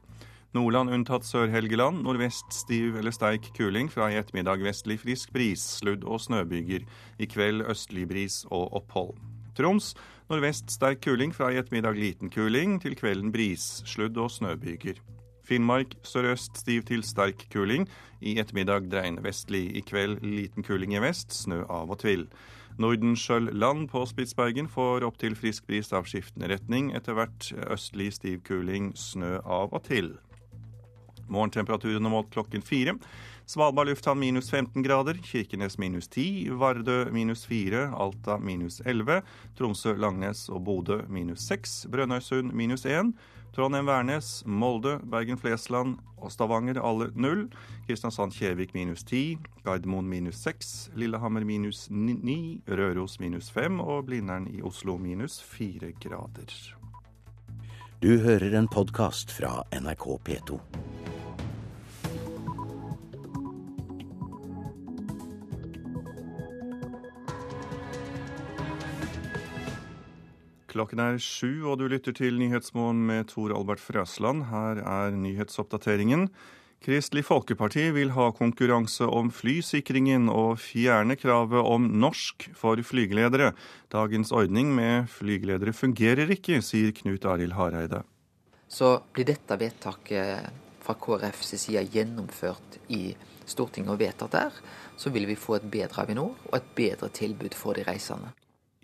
Speaker 2: Nordland unntatt Sør-Helgeland. Nordvest stiv eller sterk kuling. Fra i ettermiddag vestlig frisk bris. Sludd- og snøbyger. I kveld østlig bris og opphold. Troms nordvest sterk kuling. Fra i ettermiddag liten kuling. Til kvelden bris. Sludd- og snøbyger. Finnmark sørøst stiv til sterk kuling. I ettermiddag dreiende vestlig. I kveld liten kuling i vest, snø av og til. Nordenskjøld-land på Spitsbergen får opptil frisk bris av skiftende retning. Etter hvert østlig stiv kuling, snø av og til. Morgentemperaturen målt klokken fire. Svalbard lufthavn minus 15 grader, Kirkenes minus 10, Vardø minus 4, Alta minus 11, Tromsø, Langnes og Bodø minus 6, Brønnøysund minus 1, Trondheim-Værnes, Molde, Bergen-Flesland og Stavanger alle null, Kristiansand-Kjevik minus ti. Gardermoen minus seks. Lillehammer minus ni. Røros minus fem. og Blindern i Oslo minus fire grader.
Speaker 31: Du hører en podkast fra NRK P2.
Speaker 2: Klokken er sju, og du lytter til Nyhetsmorgen med Tor Albert Frøsland. Her er nyhetsoppdateringen. Kristelig Folkeparti vil ha konkurranse om flysikringen og fjerne kravet om norsk for flygeledere. Dagens ordning med flygeledere fungerer ikke, sier Knut Arild Hareide.
Speaker 32: Så blir dette vedtaket fra KrFs side gjennomført i Stortinget og vedtatt der, så vil vi få et bedre Avinor og et bedre tilbud for de reisende.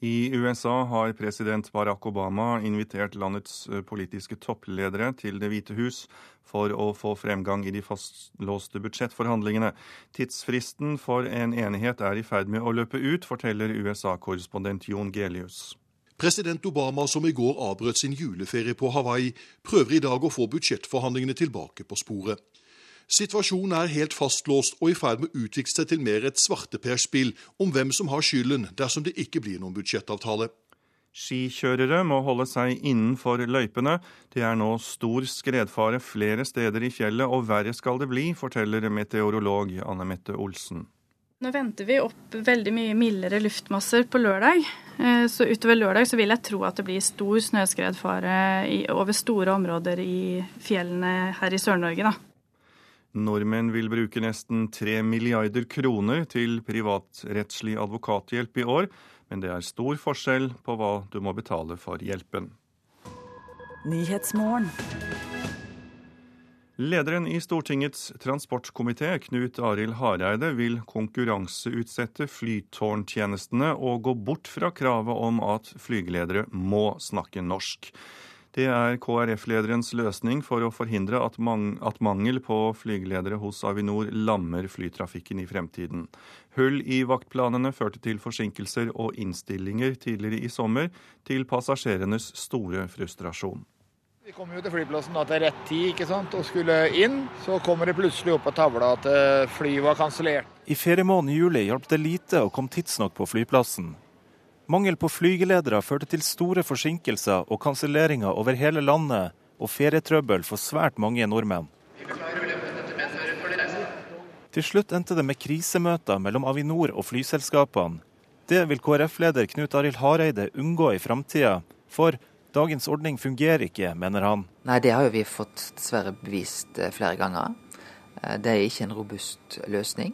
Speaker 2: I USA har president Barack Obama invitert landets eh, politiske toppledere til Det hvite hus for å få fremgang i de fastlåste budsjettforhandlingene. Tidsfristen for en enighet er i ferd med å løpe ut, forteller USA-korrespondent Jon Gelius.
Speaker 33: President Obama, som i går avbrøt sin juleferie på Hawaii, prøver i dag å få budsjettforhandlingene tilbake på sporet. Situasjonen er helt fastlåst og i ferd med å utvikle seg til mer et svarteperspill om hvem som har skylden dersom det ikke blir noen budsjettavtale.
Speaker 2: Skikjørere må holde seg innenfor løypene. Det er nå stor skredfare flere steder i fjellet, og verre skal det bli, forteller meteorolog Anne Mette Olsen.
Speaker 7: Nå venter vi opp veldig mye mildere luftmasser på lørdag. Eh, så utover lørdag så vil jeg tro at det blir stor snøskredfare over store områder i fjellene her i Sør-Norge. da.
Speaker 2: Nordmenn vil bruke nesten 3 milliarder kroner til privatrettslig advokathjelp i år, men det er stor forskjell på hva du må betale for hjelpen. Lederen i Stortingets transportkomité, Knut Arild Hareide, vil konkurranseutsette flytårntjenestene og gå bort fra kravet om at flygeledere må snakke norsk. Det er KrF-lederens løsning for å forhindre at, mang at, mangel på flygeledere hos Avinor lammer flytrafikken i fremtiden. Hull i vaktplanene førte til forsinkelser og innstillinger tidligere i sommer, til passasjerenes store frustrasjon.
Speaker 34: Vi kom jo til flyplassen da til rett tid ikke sant? og skulle inn. Så kommer det plutselig opp på tavla at eh, flyet var kansellert.
Speaker 35: I feriemåneden juli hjalp det lite å komme tidsnok på flyplassen. Mangel på flygeledere førte til store forsinkelser og kanselleringer over hele landet, og ferietrøbbel for svært mange nordmenn. Til slutt endte det med krisemøter mellom Avinor og flyselskapene. Det vil KrF-leder Knut Arild Hareide unngå i framtida, for dagens ordning fungerer ikke, mener han.
Speaker 32: Nei, det har jo vi fått dessverre bevist eh, flere ganger. Eh, det er ikke en robust løsning.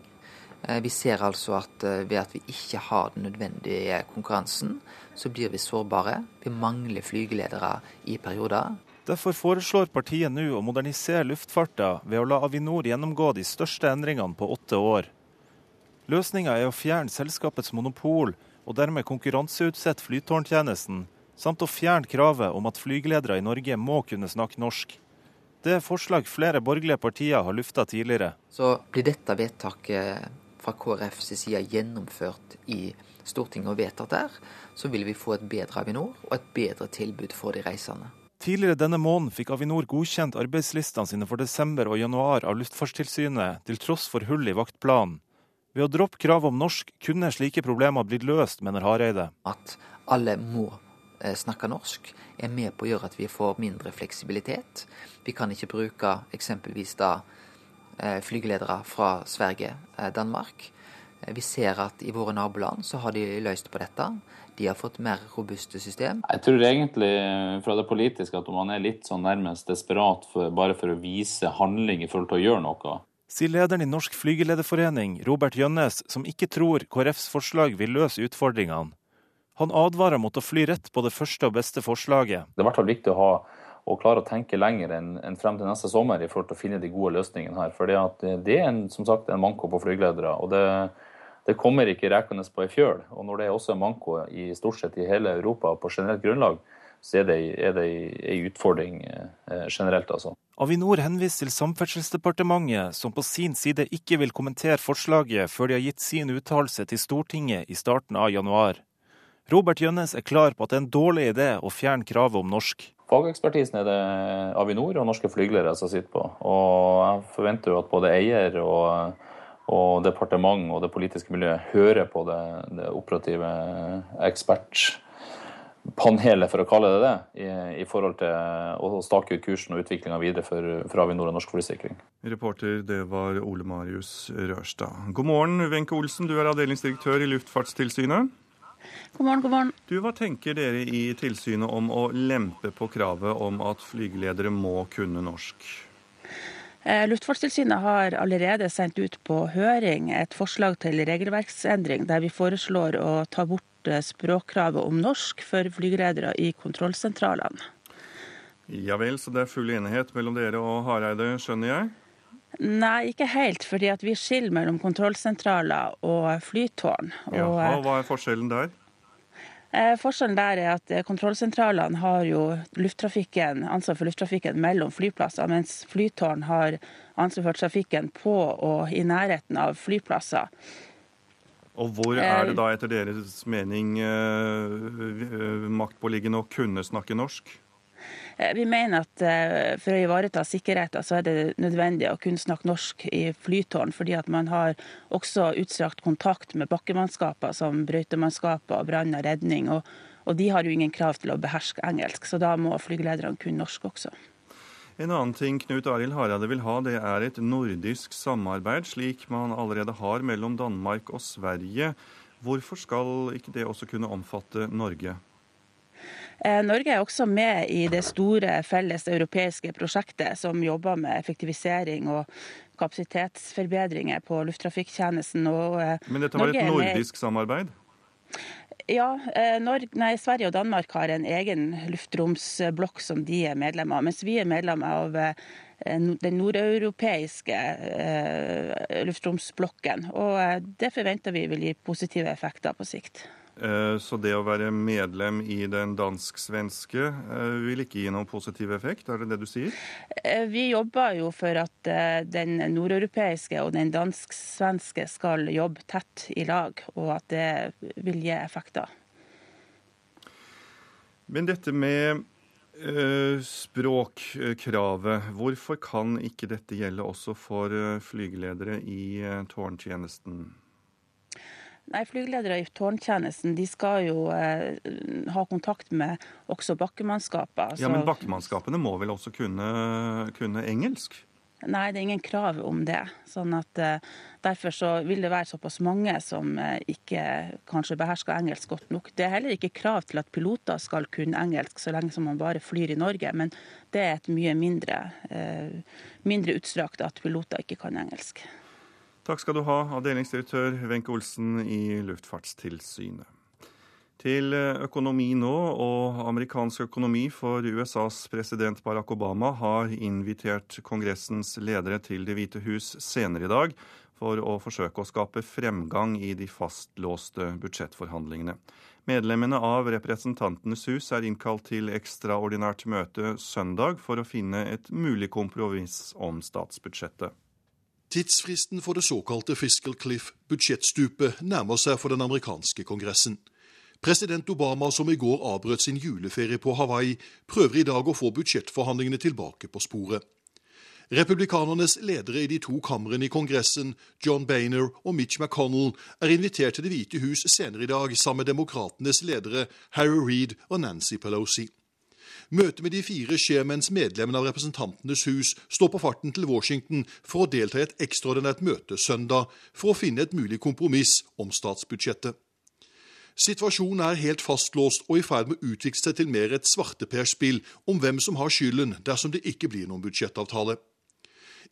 Speaker 32: Eh, vi ser altså at eh, ved at vi ikke har den nødvendige konkurransen, så blir vi sårbare. Vi mangler flygeledere i perioder.
Speaker 35: Derfor foreslår partiet nå å modernisere luftfarten ved å la Avinor gjennomgå de største endringene på åtte år. Løsninga er å fjerne selskapets monopol og dermed konkurranseutsette flytårntjenesten, samt å fjerne kravet om at flygeledere i Norge må kunne snakke norsk. Det er forslag flere borgerlige partier har lufta tidligere.
Speaker 32: Så blir dette vedtaket fra KrFs side gjennomført i Stortinget og vedtatt der, så vil vi få et bedre Avinor og et bedre tilbud for de reisende.
Speaker 35: Tidligere denne måneden fikk Avinor godkjent arbeidslistene sine for desember og januar av Luftfartstilsynet, til tross for hull i vaktplanen. Ved å droppe kravet om norsk kunne slike problemer blitt løst, mener Hareide.
Speaker 32: At alle må eh, snakke norsk, er med på å gjøre at vi får mindre fleksibilitet. Vi kan ikke bruke eksempelvis da flygeledere fra Sverige, eh, Danmark. Eh, vi ser at i våre naboland så har de løst på dette. De har fått mer robuste system.
Speaker 36: Jeg tror egentlig fra det politiske at man er litt sånn nærmest desperat for, bare for å vise handling i forhold til å gjøre noe.
Speaker 35: Sier lederen i Norsk flygelederforening, Robert Gjønnes, som ikke tror KrFs forslag vil løse utfordringene. Han advarer mot å fly rett på det første og beste forslaget.
Speaker 36: Det er i hvert fall viktig å ha og klare å tenke lenger enn, frem til neste sommer i forhold til å finne de gode løsningene her. For det er en, som sagt en manko på flygeledere. og det, det kommer ikke rekende på ei fjøl. Og når det er også en manko i stort sett i hele Europa på generelt grunnlag, så er det, er ei utfordring eh, generelt, altså.
Speaker 35: Avinor henviser til Samferdselsdepartementet, som på sin side ikke vil kommentere forslaget før de har gitt sin uttalelse til Stortinget i starten av januar. Robert Gjønnes er klar på at det er en dårlig idé å fjerne kravet om norsk.
Speaker 36: Fagekspertisen er det Avinor og norske flygelere som sitter på. Og jeg forventer jo at både eier og, og departement og det politiske miljøet hører på det, det operative ekspertpanelet, for å kalle det det, i, i forhold til å stake ut kursen og utviklinga videre for, for, Avinor og norsk flysikring.
Speaker 2: Reporter det var Ole Marius Rørstad. God morgen, Wenche Olsen, du er avdelingsdirektør i Luftfartstilsynet.
Speaker 37: God morgen, god morgen.
Speaker 2: Du, Hva tenker dere i tilsynet om å lempe på kravet om at flygeledere må kunne norsk?
Speaker 37: Eh, Luftfartstilsynet har allerede sendt ut på høring et forslag til regelverksendring der vi foreslår å ta bort eh, språkkravet om norsk for flygeledere i kontrollsentralene.
Speaker 2: Ja vel, så det er full enighet mellom dere og Hareide, skjønner jeg?
Speaker 37: Nei, ikke helt, fordi at vi skiller mellom kontrollsentraler og flytårn. Og,
Speaker 2: Jaha, hva er forskjellen der?
Speaker 37: Eh, forskjellen der er at eh, kontrollsentralene har jo lufttrafikken, ansvar for lufttrafikken mellom flyplasser, mens flytårn har ansvar for trafikken på og i nærheten av flyplasser.
Speaker 2: Og hvor
Speaker 37: Eh,
Speaker 2: er det da etter deres mening eh, eh, maktpåliggende å kunne snakke norsk?
Speaker 37: Eh, Vi mener at eh, for å ivareta sikkerheten så er det nødvendig å kunne snakke norsk i flytårn, fordi at man har også utstrakt kontakt med bakkemannskaper som brøytemannskaper og brann og redning. Og, og de har jo ingen krav til å beherske engelsk, så da må flygelederne kunne norsk også.
Speaker 2: En annen ting Knut Arild Hareide vil ha, det er et nordisk samarbeid, slik man allerede har mellom Danmark og Sverige. Hvorfor skal ikke det også kunne omfatte Norge?
Speaker 37: Eh, Norge er også med i det store felles europeiske prosjektet som jobber med effektivisering og kapasitetsforbedringer på lufttrafikktjenesten. Eh,
Speaker 2: Men dette var
Speaker 37: Norge
Speaker 2: et nordisk samarbeid?
Speaker 37: Ja, eh, Norge, nei, Sverige og Danmark har en egen luftromsblokk som de er medlemmer av, mens vi er medlemmer av den nordeuropeiske luftromsblokken. Og det forventer vi vil gi positive effekter på sikt.
Speaker 2: Eh, Så det å være medlem i den dansk-svenske eh, vil ikke gi noen positiv effekt, er det det du sier?
Speaker 37: Eh, Vi jobber jo for at den nordeuropeiske og den dansk-svenske skal jobbe tett i lag, og at det vil gi effekter.
Speaker 2: Men dette med språkkravet, hvorfor kan ikke dette gjelde også for flygeledere i tårntjenesten?
Speaker 37: Nei, Flygeledere i tårntjenesten de skal jo eh, ha kontakt med også bakkemannskaper.
Speaker 2: Ja, Men bakkemannskapene må vel også kunne, kunne engelsk?
Speaker 37: Nei, det er ingen krav om det. Sånn at eh, Derfor så vil det være såpass mange som eh, ikke kanskje behersker engelsk godt nok. Det er heller ikke krav til at piloter skal kunne engelsk så lenge som man bare flyr i Norge, men det er et mye mindre, eh, mindre utstrakt at piloter ikke kan engelsk.
Speaker 2: Takk skal du ha, avdelingsdirektør Wenche Olsen i Luftfartstilsynet. Til eh, økonomi nå, og amerikansk økonomi for USAs president Barack Obama har invitert Kongressens ledere til Det hvite hus senere i dag for å forsøke å skape fremgang i de fastlåste budsjettforhandlingene. Medlemmene av Representantenes hus er innkalt til ekstraordinært møte søndag for å finne et mulig kompromiss om statsbudsjettet.
Speaker 33: Tidsfristen for det såkalte Fiscal Cliff, budsjettstupet, nærmer seg for den amerikanske kongressen. President Obama, som i går avbrøt sin juleferie på Hawaii, prøver i dag å få budsjettforhandlingene tilbake på sporet. Republikanernes ledere i de to kamrene i Kongressen, John Boehner og Mitch McConnell, er invitert til Det hvite hus senere i dag sammen med demokratenes ledere Harry Reid og Nancy Pelosi. Møtet med de fire skjer mens medlemmene av Representantenes hus står på farten til Washington for å delta i et ekstraordinært møte søndag for å finne et mulig kompromiss om statsbudsjettet. Situasjonen er helt fastlåst og i ferd med å utvikle seg til mer et svarteperspill om hvem som har skylden dersom det ikke blir noen budsjettavtale.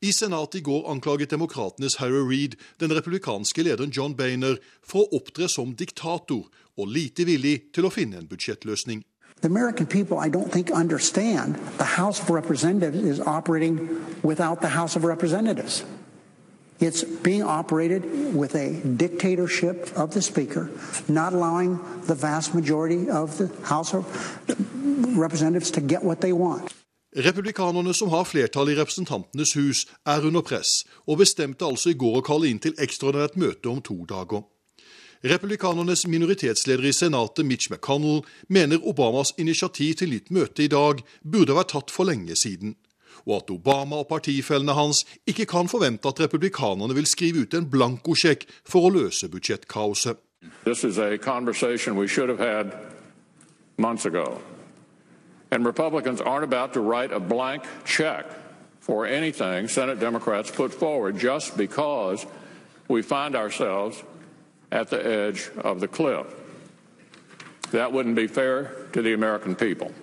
Speaker 33: I Senatet i går anklaget demokratenes Harry Reid den republikanske lederen John Boehner for å opptre som diktator og lite villig til å finne en budsjettløsning.
Speaker 25: The American people, I don't think, understand the House of Representatives is operating without the House of Representatives. It's being operated with a dictatorship of the Speaker, not allowing the vast majority of the House of Representatives to get what they want.
Speaker 33: Republikanerne som har flertall i Representantenes hus, er under press, og bestemte altså i går å kalle inn til ekstraordinært møte om to dager. Republikanernes minoritetsleder i Senatet, Mitch McConnell, mener Obamas initiativ til nytt møte i dag burde vært tatt for lenge siden, og at Obama og partifellene hans ikke kan forvente at republikanerne vil skrive ut en blankosjekk for å løse budsjettkaoset.
Speaker 38: This is a conversation we should have had months ago. And Republicans aren't about to write a blank check for anything Senate Democrats put forward just because we find ourselves at the edge of the cliff.
Speaker 39: That wouldn't be fair to the American people.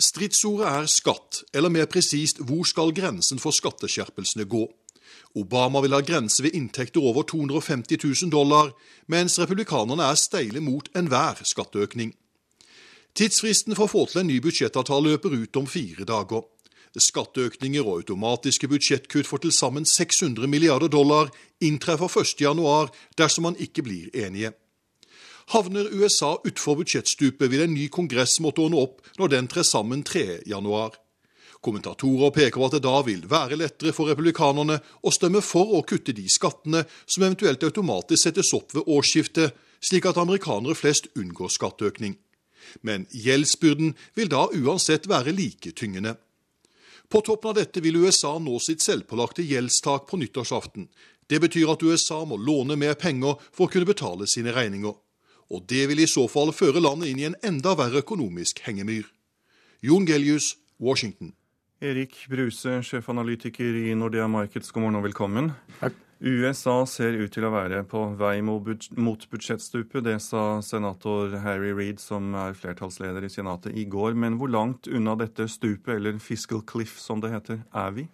Speaker 33: Stridsordet er skatt, eller mer presist hvor skal grensen for skatteskjerpelsene gå? Obama vil ha grense ved inntekter over 250 000 dollar, mens republikanerne er steile mot enhver skatteøkning. Tidsfristen for å få til en ny budsjettavtale løper ut om fire dager. Skatteøkninger og automatiske budsjettkutt for til sammen 600 milliarder dollar inntreffer 1.1 dersom man ikke blir enige. Havner USA utfor budsjettstupet, vil en ny kongress måtte ordne opp når den trer sammen 3.1. Kommentatorer peker på at det da vil være lettere for republikanerne å stemme for å kutte de skattene som eventuelt automatisk settes opp ved årsskiftet, slik at amerikanere flest unngår skatteøkning. Men gjeldsbyrden vil da uansett være like tyngende. På toppen av dette vil USA nå sitt selvpålagte gjeldstak på nyttårsaften. Det betyr at USA må låne mer penger for å kunne betale sine regninger. Og det vil i så fall føre landet inn i en enda verre økonomisk hengemyr. Jon Gelius, Washington.
Speaker 2: Erik Bruse, sjefanalytiker i Nordea Markets, god morgen og velkommen. Takk. USA ser ut til å være på vei mot budsjettstupet. Det sa senator Harry Reed, som er flertallsleder i Senatet, i går. Men hvor langt unna dette stupet, eller fiscal cliff som det heter, er vi?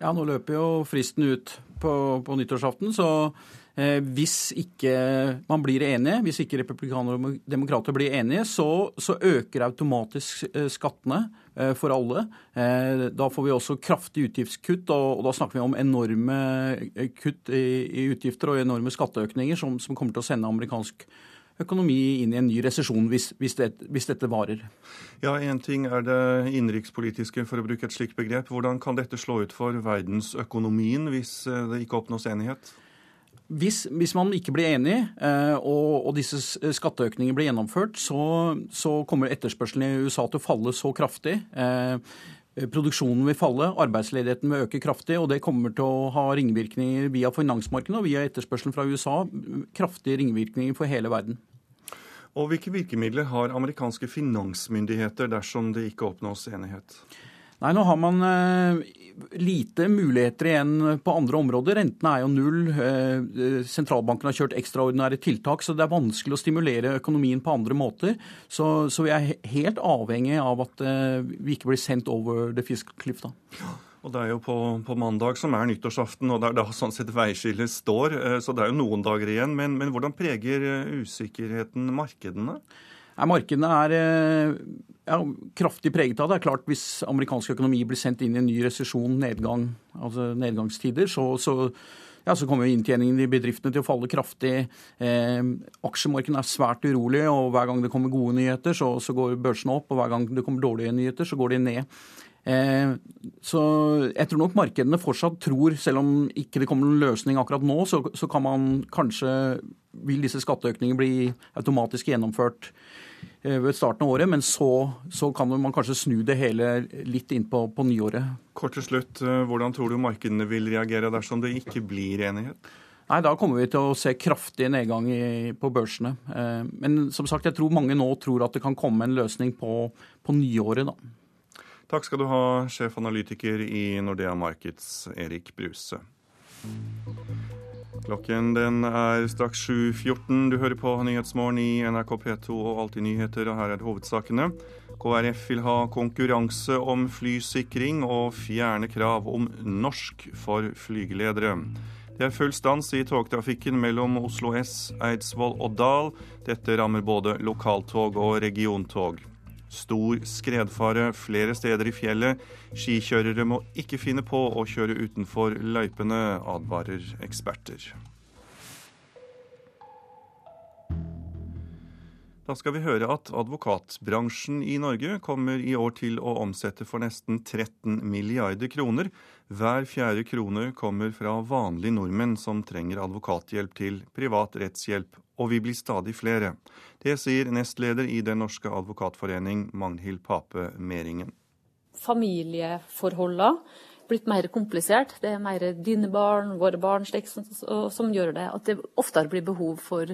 Speaker 40: Ja, nå løper jo fristen ut på, på nyttårsaften, så Eh, hvis ikke man blir enige, hvis ikke republikanere og demokrater blir enige, så, så øker automatisk eh, skattene for alle. Da får vi også kraftig utgiftskutt, og, da snakker vi om enorme kutt i, utgifter og enorme skatteøkninger som kommer til å sende amerikansk økonomi inn i en ny resesjon hvis, hvis, det, hvis, dette varer.
Speaker 2: Ja, Én ting er det innenrikspolitiske, for å bruke et slikt begrep. Hvordan kan dette slå ut for verdensøkonomien hvis det ikke oppnås enighet?
Speaker 40: Hvis, hvis, man ikke blir enig, eh, og, og disse skatteøkningene blir gjennomført, så, så, kommer etterspørselen i USA til å falle så kraftig. Eh, produksjonen vil falle, arbeidsledigheten vil øke kraftig, og det kommer til å ha ringvirkninger via finansmarkedet og via etterspørselen fra USA. Kraftige ringvirkninger for hele verden.
Speaker 2: Og Hvilke virkemidler har amerikanske finansmyndigheter dersom det ikke oppnås enighet?
Speaker 40: Nei, nå har man eh, lite muligheter igjen på andre områder. Rentene er jo null. Eh, sentralbanken har kjørt ekstraordinære tiltak, så det er vanskelig å stimulere økonomien på andre måter. Så, så vi er helt avhengig av at eh, vi ikke blir sendt over the fiscal cliff.
Speaker 2: Og Det er jo på, på, mandag som er nyttårsaften, og det er da sånn sett veiskillet står. Så det er jo noen dager igjen. Men, men hvordan preger usikkerheten markedene?
Speaker 40: Markedene er eh, ja, kraftig preget av det. Det er klart Hvis amerikansk økonomi blir sendt inn i en ny resesjon, nedgang, altså nedgangstider, så, så, ja, så kommer inntjeningen i bedriftene til å falle kraftig. Eh, aksjemarkedene er svært urolig, og hver gang det kommer gode nyheter, så, så, går børsene opp. Og hver gang det kommer dårlige nyheter, så går de ned. Eh, så jeg tror nok markedene fortsatt tror, selv om ikke det kommer noen løsning akkurat nå, så, så kan man kanskje vil disse skatteøkningene bli automatisk gjennomført ved starten av året, men så, så, kan man kanskje snu det hele litt inn på, på nyåret.
Speaker 2: Kort til slutt, eh, Hvordan tror du markedene vil reagere dersom det ikke blir enighet?
Speaker 40: Nei, Da kommer vi til å se kraftig nedgang i, på børsene. Eh, men som sagt, jeg tror mange nå tror at det kan komme en løsning på, på nyåret. da.
Speaker 2: Takk skal du ha, sjefanalytiker i Nordea Markets, Erik Bruse. Klokken den er straks 7.14. Du hører på Nyhetsmorgen i NRK P2 og Alltid nyheter, og her er hovedsakene. KrF vil ha konkurranse om flysikring og fjerne krav om norsk for flygeledere. Det er full stans i togtrafikken mellom Oslo S, Eidsvoll og Dal. Dette rammer både lokaltog og regiontog. Stor skredfare flere steder i fjellet. Skikjørere må ikke finne på å kjøre utenfor løypene, advarer eksperter. Da skal vi høre at advokatbransjen i Norge kommer i år til å omsette for nesten 13 milliarder kroner. Hver fjerde krone kommer fra vanlige nordmenn som trenger advokathjelp til privat rettshjelp og vi blir stadig flere. Det sier nestleder i Den norske advokatforening, Magnhild Pape Meringen.
Speaker 41: Familieforholdene blitt mer komplisert. Det er mer dine barn, våre barn, slik, som, som gjør det at det oftere blir behov for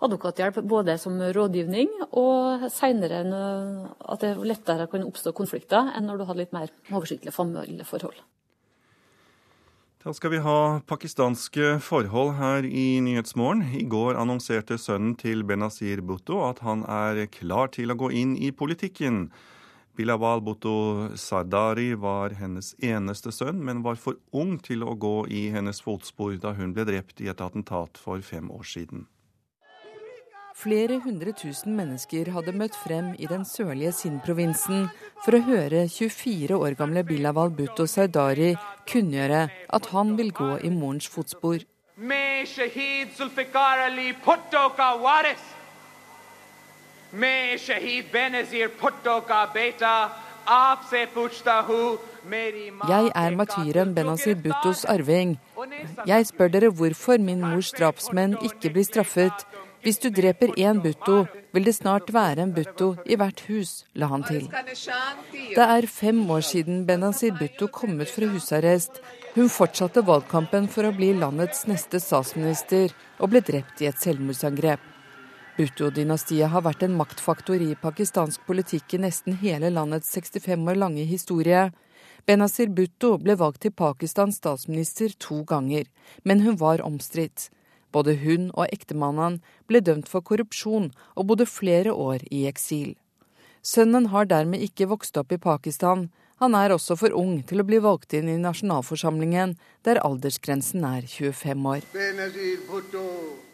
Speaker 41: advokathjelp, både som rådgivning og seinere at det lettere kan oppstå konflikter enn når du har litt mer oversiktlige familieforhold.
Speaker 2: Da skal vi ha pakistanske forhold her i Nyhetsmorgen. I går annonserte sønnen til Benazir Bhutto at han er klar til å gå inn i politikken. Bilawal Bhutto Sardari var hennes eneste sønn, men var for ung til å gå i hennes fotspor da hun ble drept i et attentat for fem år siden.
Speaker 42: Flere hundre tusen mennesker hadde møtt frem i den sørlige Sindh-provinsen for å høre 24 år gamle Bilawal Bhutto Saudari kunngjøre at han vil gå i morens fotspor. Jeg er matyren Benazir Bhuttos arving. Jeg spør dere hvorfor min mors drapsmenn ikke blir straffet. Hvis du dreper én butto, vil det snart være en butto i hvert hus, la han til. Det er fem år siden Benazir Butto kom ut fra husarrest. Hun fortsatte valgkampen for å bli landets neste statsminister, og ble drept i et selvmordsangrep. Bhutto-dynastiet har vært en maktfaktor i pakistansk politikk i nesten hele landets 65 år lange historie. Benazir Bhutto ble valgt til Pakistans statsminister to ganger, men hun var omstridt. Både hun og ektemannen ble dømt for korrupsjon og bodde flere år i eksil. Sønnen har dermed ikke vokst opp i Pakistan. Han er også for ung til å bli valgt inn i nasjonalforsamlingen, der aldersgrensen er 25 år.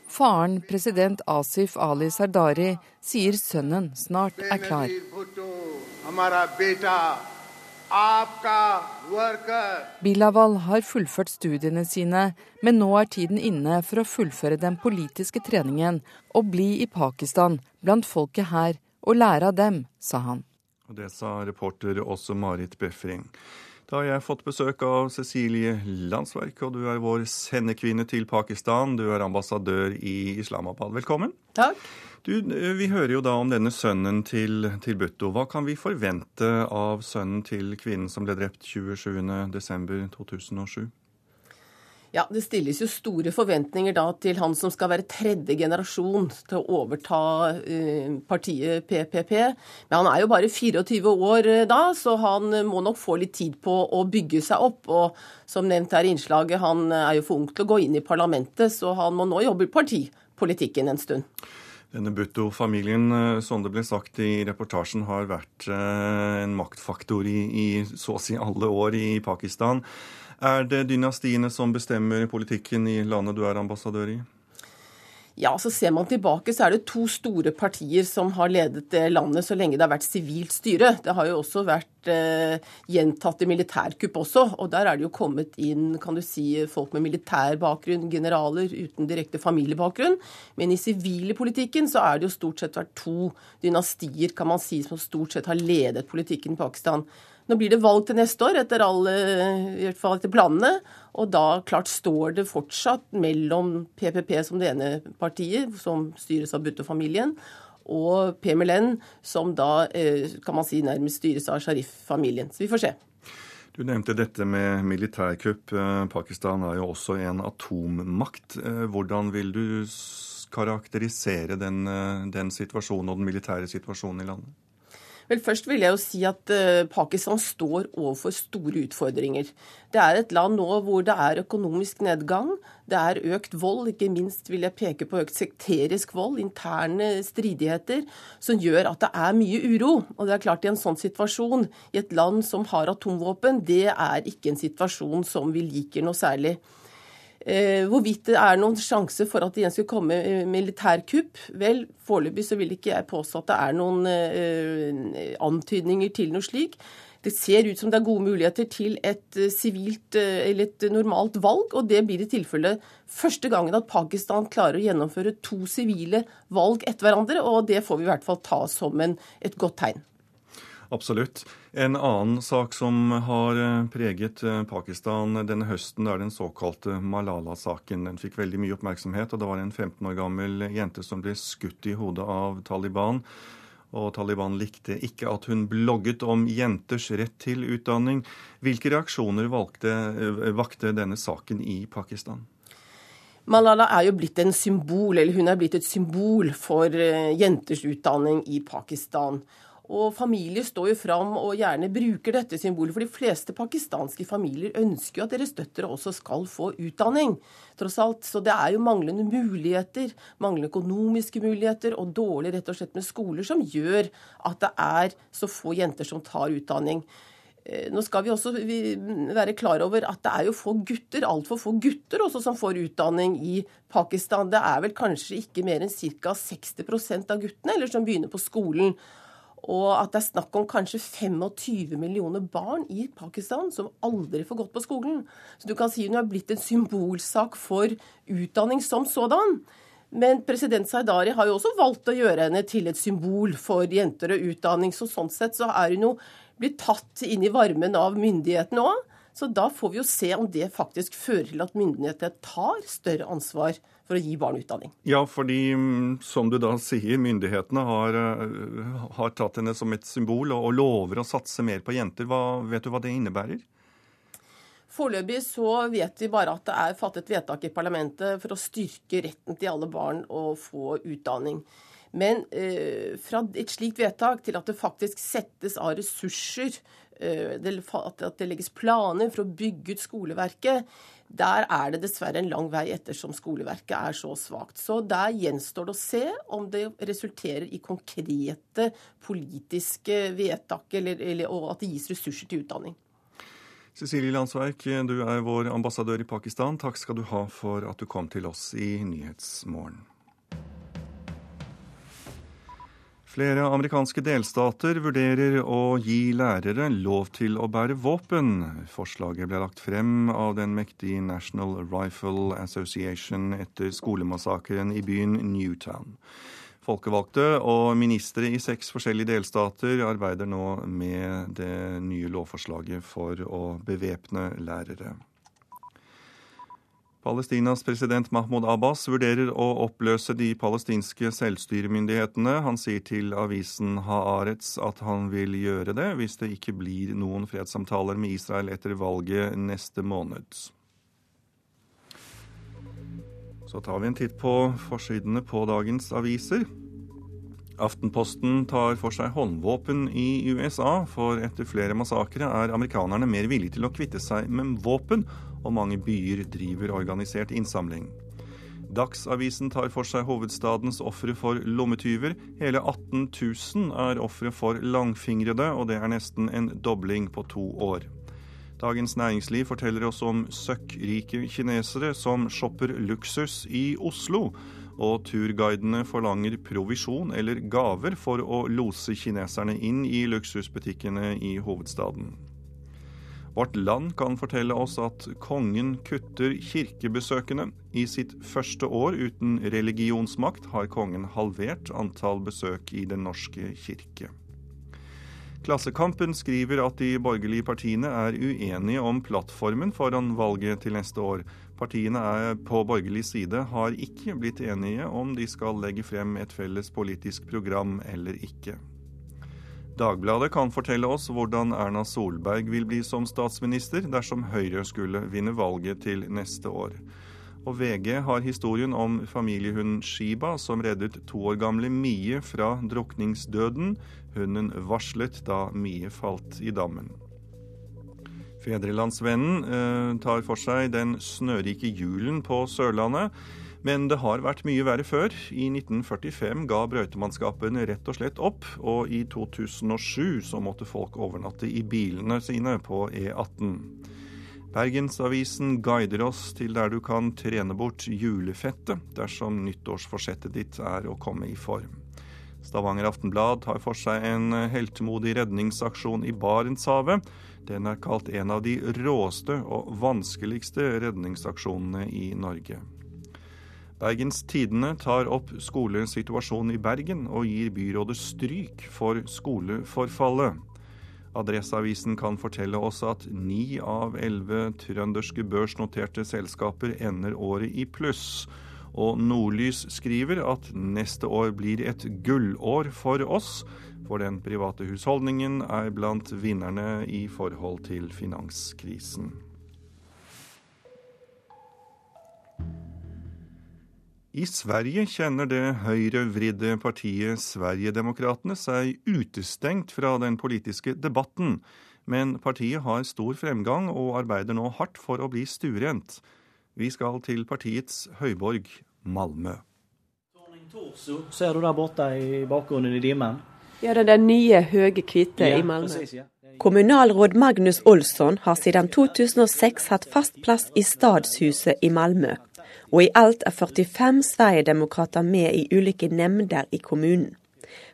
Speaker 42: Faren, president Asif Ali Sardari, sier sønnen snart er klar. Bilawal har fullført studiene sine, men nå er tiden inne for å fullføre den politiske treningen og bli i Pakistan, blant folket her, og lære av dem, sa han.
Speaker 2: Og Det sa reporter også Marit Befring. Da har jeg fått besøk av Cecilie Landsverk, og du er vår sendekvinne til Pakistan. Du er ambassadør i Islamabad. Velkommen.
Speaker 37: Takk.
Speaker 2: Du, vi hører jo da om denne sønnen til, til Butto. Hva kan vi forvente av sønnen til kvinnen som ble drept 27.12.2007?
Speaker 37: Ja, Det stilles jo store forventninger da til han som skal være tredje generasjon til å overta uh, partiet PPP. Men han er jo bare 24 år uh, da, så han må nok få litt tid på å bygge seg opp. Og som nevnt her i innslaget, han er jo for ung til å gå inn i parlamentet, så han må nå jobbe i partipolitikken en stund.
Speaker 2: Denne Bhutto-familien, som det ble sagt i reportasjen, har vært en maktfaktor i, i så å si alle år i Pakistan. Er det dynastiene som bestemmer politikken i landet du er ambassadør i?
Speaker 37: Ja, så Ser man tilbake, så er det to store partier som har ledet det landet så lenge det har vært sivilt styre. Det har jo også vært eh, gjentatte militærkupp også, og der er det jo kommet inn kan du si, folk med militær bakgrunn, generaler uten direkte familiebakgrunn. Men i sivilpolitikken så er det jo stort sett vært to dynastier kan man si, som stort sett har ledet politikken i Pakistan. Nå blir det valg til neste år, etter, alle, i hvert fall etter planene. Og da klart står det fortsatt mellom PPP som det ene partiet, som styres av Butto-familien, og PMLN, som da kan man si nærmest styres av Sharif-familien. Så vi får se.
Speaker 2: Du nevnte dette med militærkupp. Pakistan er jo også en atommakt. Hvordan vil du karakterisere den, den situasjonen og den militære situasjonen i landet?
Speaker 37: Vel, Først vil jeg jo si at Pakistan står overfor store utfordringer. Det er et land nå hvor det er økonomisk nedgang, det er økt vold, ikke minst vil jeg peke på økt sekterisk vold, interne stridigheter, som gjør at det er mye uro. Og det er klart I en sånn situasjon, i et land som har atomvåpen, det er ikke en situasjon som vi liker noe særlig. Eh, hvorvidt det er noen sjanse for at det igjen skulle komme militærkupp? Vel, foreløpig så vil ikke jeg påstå at det er noen eh, antydninger til noe slik. Det ser ut som det er gode muligheter til et sivilt eller et normalt valg, og det blir i tilfelle første gangen at Pakistan klarer å gjennomføre to sivile valg etter hverandre, og det får vi i hvert fall ta som en, et godt tegn.
Speaker 2: Absolutt. En annen sak som har preget Pakistan denne høsten, er den såkalte Malala-saken. Den fikk veldig mye oppmerksomhet, og det var en 15 år gammel jente som ble skutt i hodet av Taliban. Og Taliban likte ikke at hun blogget om jenters rett til utdanning. Hvilke reaksjoner valgte, vakte denne saken i Pakistan?
Speaker 37: Malala er jo blitt en symbol, eller hun er blitt et symbol for jenters utdanning i Pakistan. Og familier står jo fram og gjerne bruker dette symbolet, for de fleste pakistanske familier ønsker jo at deres døtre også skal få utdanning, tross alt. Så det er jo manglende muligheter, manglende økonomiske muligheter og dårlig rett og slett med skoler som gjør at det er så få jenter som tar utdanning. Eh, nå skal vi også være klar over at det er jo få gutter, altfor få gutter også som får utdanning i Pakistan. Det er vel kanskje ikke mer enn ca. 60% av guttene eller som begynner på skolen. Og at det er snakk om kanskje 25 millioner barn i Pakistan som aldri får gått på skolen. Så du kan si hun har blitt en symbolsak for utdanning som sådan. Men president Zaidari har jo også valgt å gjøre henne til et symbol for jenter og utdanning. Så sånn sett så er hun jo blitt tatt inn i varmen av myndighetene òg. Så da får vi jo se om det faktisk fører til at myndighetene tar større ansvar for å gi barn utdanning.
Speaker 2: Ja, fordi mm, som du da sier, myndighetene har, eh, har tatt henne som et symbol og, lover å satse mer på jenter. Hva, vet du hva det innebærer?
Speaker 37: Foreløpig så vet vi bare at det er fattet vedtak i parlamentet for å styrke retten til alle barn å få utdanning. Men eh, fra et slikt vedtak til at det faktisk settes av ressurser, eh, at det legges planer for å bygge ut skoleverket, der er det dessverre en lang vei ettersom skoleverket er så svakt. Så der gjenstår det å se om det resulterer i konkrete politiske vedtak, eller, eller, og at det gis ressurser til utdanning.
Speaker 2: Cecilie Landsverk, du er vår ambassadør i Pakistan. Takk skal du ha for at du kom til oss i Nyhetsmorgen. Flere amerikanske delstater vurderer å gi lærere lov til å bære våpen. Forslaget ble lagt frem av den mektige National Rifle Association etter skolemassakren i byen Newtown. Folkevalgte og ministre i seks forskjellige delstater arbeider nå med det nye lovforslaget for å bevæpne lærere. Palestinas president Mahmoud Abbas vurderer å oppløse de palestinske selvstyremyndighetene. Han sier til avisen Haaretz at han vil gjøre det hvis det ikke blir noen fredssamtaler med Israel etter valget neste måned. Så tar vi en titt på forsidene på dagens aviser. Aftenposten tar for seg håndvåpen i USA, for etter flere massakre er amerikanerne mer villige til å kvitte seg med våpen og mange byer driver organisert innsamling. Dagsavisen tar for seg hovedstadens ofre for lommetyver. Hele 18 000 er ofre for langfingrede, og det er nesten en dobling på to år. Dagens Næringsliv forteller oss om søkkrike kinesere som shopper luksus i Oslo, og turguidene forlanger provisjon eller gaver for å lose kineserne inn i luksusbutikkene i hovedstaden. Vårt Land kan fortelle oss at kongen kutter kirkebesøkene. I sitt første år uten religionsmakt har kongen halvert antall besøk i Den norske kirke. Klassekampen skriver at de borgerlige partiene er uenige om plattformen foran valget til neste år. Partiene på borgerlig side har ikke blitt enige om de skal legge frem et felles politisk program eller ikke. Dagbladet kan fortelle oss hvordan Erna Solberg vil bli som statsminister dersom Høyre skulle vinne valget til neste år. Og VG har historien om familiehunden Shiba som reddet to år gamle Mie fra drukningsdøden. Hunden varslet da Mie falt i dammen. Fedrelandsvennen eh, tar for seg den snørike julen på Sørlandet. Men det har vært mye verre før. I 1945 ga brøytemannskapene rett og slett opp, og i 2007 så måtte folk overnatte i bilene sine på E18. Bergensavisen guider oss til der du kan trene bort julefettet dersom nyttårsforsettet ditt er å komme i form. Stavanger Aftenblad tar for seg en heltemodig redningsaksjon i Barentshavet. Den er kalt en av de råeste og vanskeligste redningsaksjonene i Norge. Bergens Tidende tar opp skolesituasjonen i Bergen og gir byrådet stryk for skoleforfallet. Adresseavisen kan fortelle oss at ni av elleve trønderske børsnoterte selskaper ender året i pluss. Og Nordlys skriver at neste år blir et gullår for oss, for den private husholdningen er blant vinnerne i forhold til finanskrisen. I Sverige kjenner det høyrevridde partiet Sverigedemokraterna seg utestengt fra den politiske debatten, men partiet har stor fremgang og arbeider nå hardt for å bli stuerent. Vi skal til partiets høyborg, Malmö.
Speaker 43: Torso ser du der borte i bakgrunnen i dimmen.
Speaker 44: Ja, det er den nye høye hvite
Speaker 43: Ja,
Speaker 44: i Malmö.
Speaker 43: precis, ja.
Speaker 44: Kommunalråd Magnus Olsson har siden 2006 hatt fast plass i Stadshuset i Malmö. Og i alt er 45 Sverigedemokrater med i ulike nemnder i kommunen.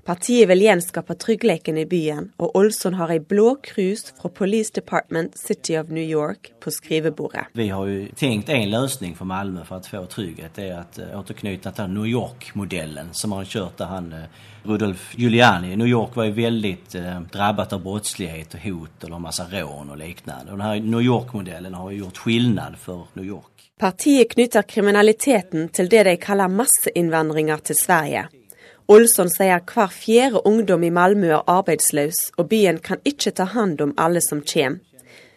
Speaker 44: Partiet vil gjenskape tryggheten i byen, og Olsson har ei blå krus fra Police Department City of New York på skrivebordet.
Speaker 43: Vi har jo tenkt en løsning for Malmö for å få trygghet. Det er å eh, til till New York-modellen som har kjørt där han eh, Rudolf Giuliani. New York var jo veldig eh, drabbat av brottslighet og hot og masse rån og den New York-modellen har jo gjort skillnad for New York.
Speaker 44: Partiet knytter kriminaliteten til det de kaller masseinnvandringer til Sverige. Olsson sier hver fjerde ungdom i Malmö er arbeidsløs, og byen kan ikke ta hand om alle som kommer.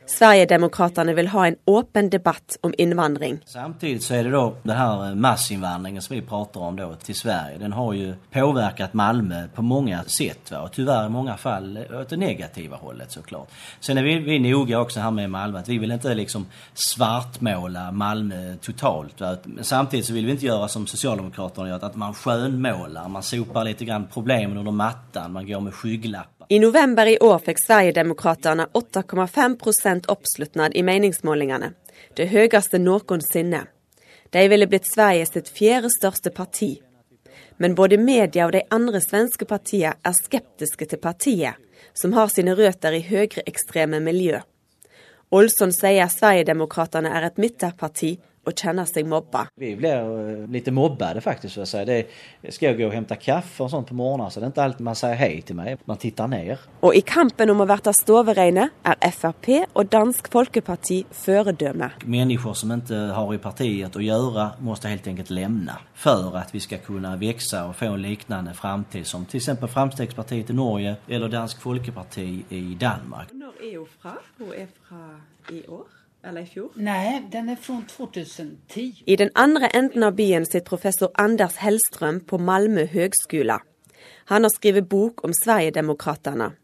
Speaker 44: Sverigedemokraterna vil ha en åpen debatt om innvandring.
Speaker 43: Samtidigt så är det då den här eh, massinvandringen som vi pratar om då till Sverige. Den har ju påverkat Malmö på många sätt va? och tyvärr i många fall eh, åt det negativa hållet såklart. Sen är vi, vi noga också här med Malmö att vi vill inte liksom svartmåla Malmö totalt. Va? Samtidigt så vill vi inte göra som Socialdemokraterna gör, att man skönmålar, man sopar lite grann problemen under mattan, man går med skygglappar.
Speaker 44: I november i år fikk Sverigedemokraterna 8,5 prosent oppslutnad i meningsmålingene. Det høyeste noensinne. De ville blitt Sveriges fjerde største parti. Men både media og de andre svenske partiene er skeptiske til partiet, som har sine røtter i høyreekstreme miljø. Olsson sier Sverigedemokraterna er et midterparti og kjenner seg mobba.
Speaker 43: Vi blir litt lite mobbade faktiskt. Så att säga. Det, ska jag gå och hämta kaffe och sånt på morgonen så det är inte alltid man säger hej till mig. Man tittar ner.
Speaker 44: Og i kampen om å bli stovereine er Frp og Dansk Folkeparti föredöme.
Speaker 43: Människor som inte har i partiet att göra måste helt enkelt lämna för att vi ska kunna växa och få en liknande framtid som till exempel Framstegspartiet i Norge eller Dansk Folkeparti i Danmark.
Speaker 44: Når er hun fra? Hun er fra i år? Eller i fjor?
Speaker 45: Nei, den er fra 2010.
Speaker 44: I den andre enden av byen sitter professor Anders Hellstrøm på Malmö høgskole. Han har skrevet bok om Sverigedemokraterna.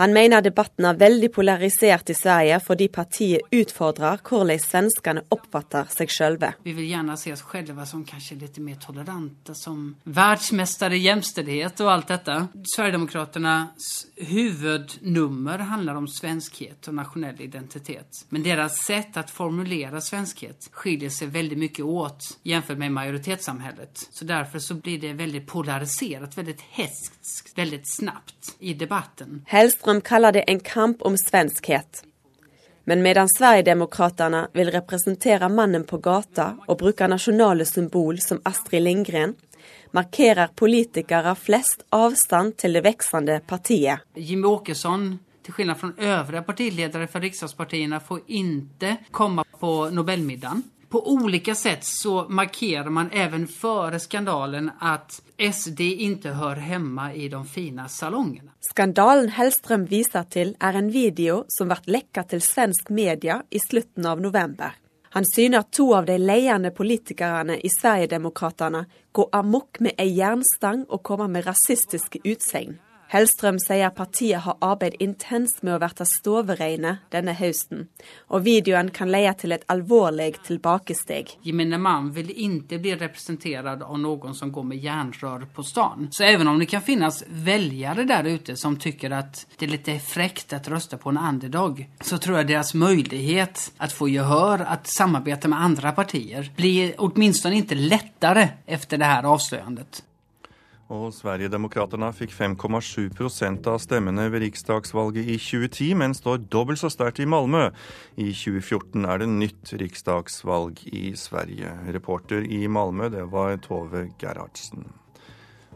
Speaker 44: Han mener debatten er veldig polarisert i Sverige fordi partiet utfordrer hvordan svenskene oppfatter seg sjølve.
Speaker 45: Vi vil gjerne se oss selv som kanskje litt mer tolerante, som världsmästare i jämställdhet og alt dette. Sverigedemokraternas huvudnummer handler om svenskhet og nasjonell identitet. Men deres sett å formulere svenskhet skiljer seg veldig mye åt sammenlignet med majoritetssamfunnet. Så derfor så blir det veldig polarisert, veldig hätskt, veldig snabbt i debatten.
Speaker 44: Hellstrøm kaller det en kamp om svenskhet. Men medan Sverigedemokraterna vil representere mannen på gata og bruke nasjonale symbol som Astrid Lindgren, markerer politikere flest avstand til det voksende partiet.
Speaker 45: Jimmy Åkesson, til skillnad fra øvrige partiledere for riksdagspartiene, får ikke komme på Nobelmiddagen. På olika sätt så markerar man även före skandalen at SD ikke hører hjemme i de fina salongene.
Speaker 44: Skandalen Hellstrøm viser til, er en video som ble lekket til svensk media i slutten av november. Han syner to av de ledende politikerne i Sverigedemokraterna gå amok med ei jernstang og komme med rasistiske utsagn. Hellstrøm sier partiet har arbeidet intenst med å bli stovereine denne høsten, og videoen kan leie til et alvorlig tilbakesteg.
Speaker 45: Gemene mann vil ikke bli representert av noen som går med jernrør på stan. Så even om det kan finnes velgere der ute som syns at det er litt frekt å røste på en underdog, så tror jeg deres mulighet å få gehør, å samarbeide med andre partier, blir åtminstone ikke lettere efter det här avslöjandet.
Speaker 2: Og Sverigedemokraterna fikk 5,7 prosent av stemmene ved riksdagsvalget i 2010, men står dobbelt så sterkt i Malmö. I 2014 er det nytt riksdagsvalg i Sverige. Reporter i Malmö, det var Tove Gerhardsen.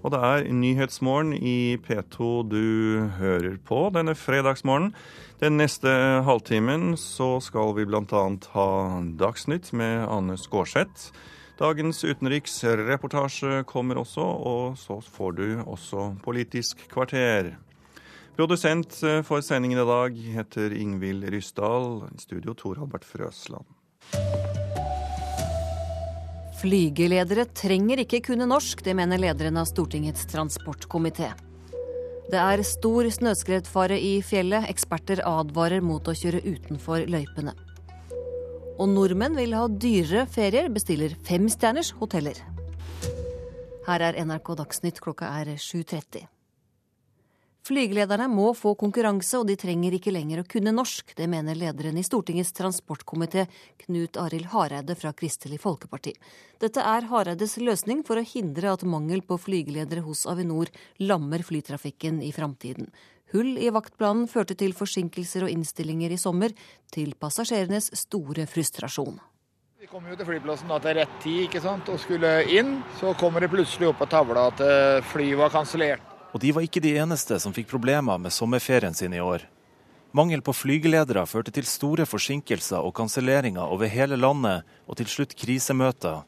Speaker 2: Og det er Nyhetsmorgen i P2 du hører på denne fredagsmorgenen. Den neste halvtimen så skal vi bl.a. ha Dagsnytt med Anne Skårseth. Dagens utenriksreportasje kommer også, og så får du også Politisk kvarter. Produsent for sendingen i dag heter Ingvild Ryssdal. I studio Tor Albert Frøsland.
Speaker 38: Flygeledere trenger ikke kunne norsk, det mener lederen av Stortingets transportkomité. Det er stor snøskredfare i fjellet. Eksperter advarer mot å kjøre utenfor løypene. Og nordmenn vil ha dyrere ferier, bestiller femstjerners hoteller. Her er NRK Dagsnytt, klokka er 7.30. Flygelederne må få konkurranse, og de trenger ikke lenger å kunne norsk. Det mener lederen i Stortingets transportkomité, Knut Arild Hareide fra Kristelig Folkeparti. Dette er Hareides løsning for å hindre at mangel på flygeledere hos Avinor lammer flytrafikken i framtiden. Hull i vaktplanen førte til forsinkelser og innstillinger i sommer, til passasjerenes store frustrasjon.
Speaker 34: Vi kom jo til flyplassen da til rett tid ikke sant? og skulle inn. Så kommer det plutselig opp på tavla at eh, flyet var kansellert.
Speaker 46: Og de var ikke de eneste som fikk problemer med sommerferien sin i år. Mangel på flygeledere førte til store forsinkelser og kanselleringer over hele landet, og til slutt krisemøter.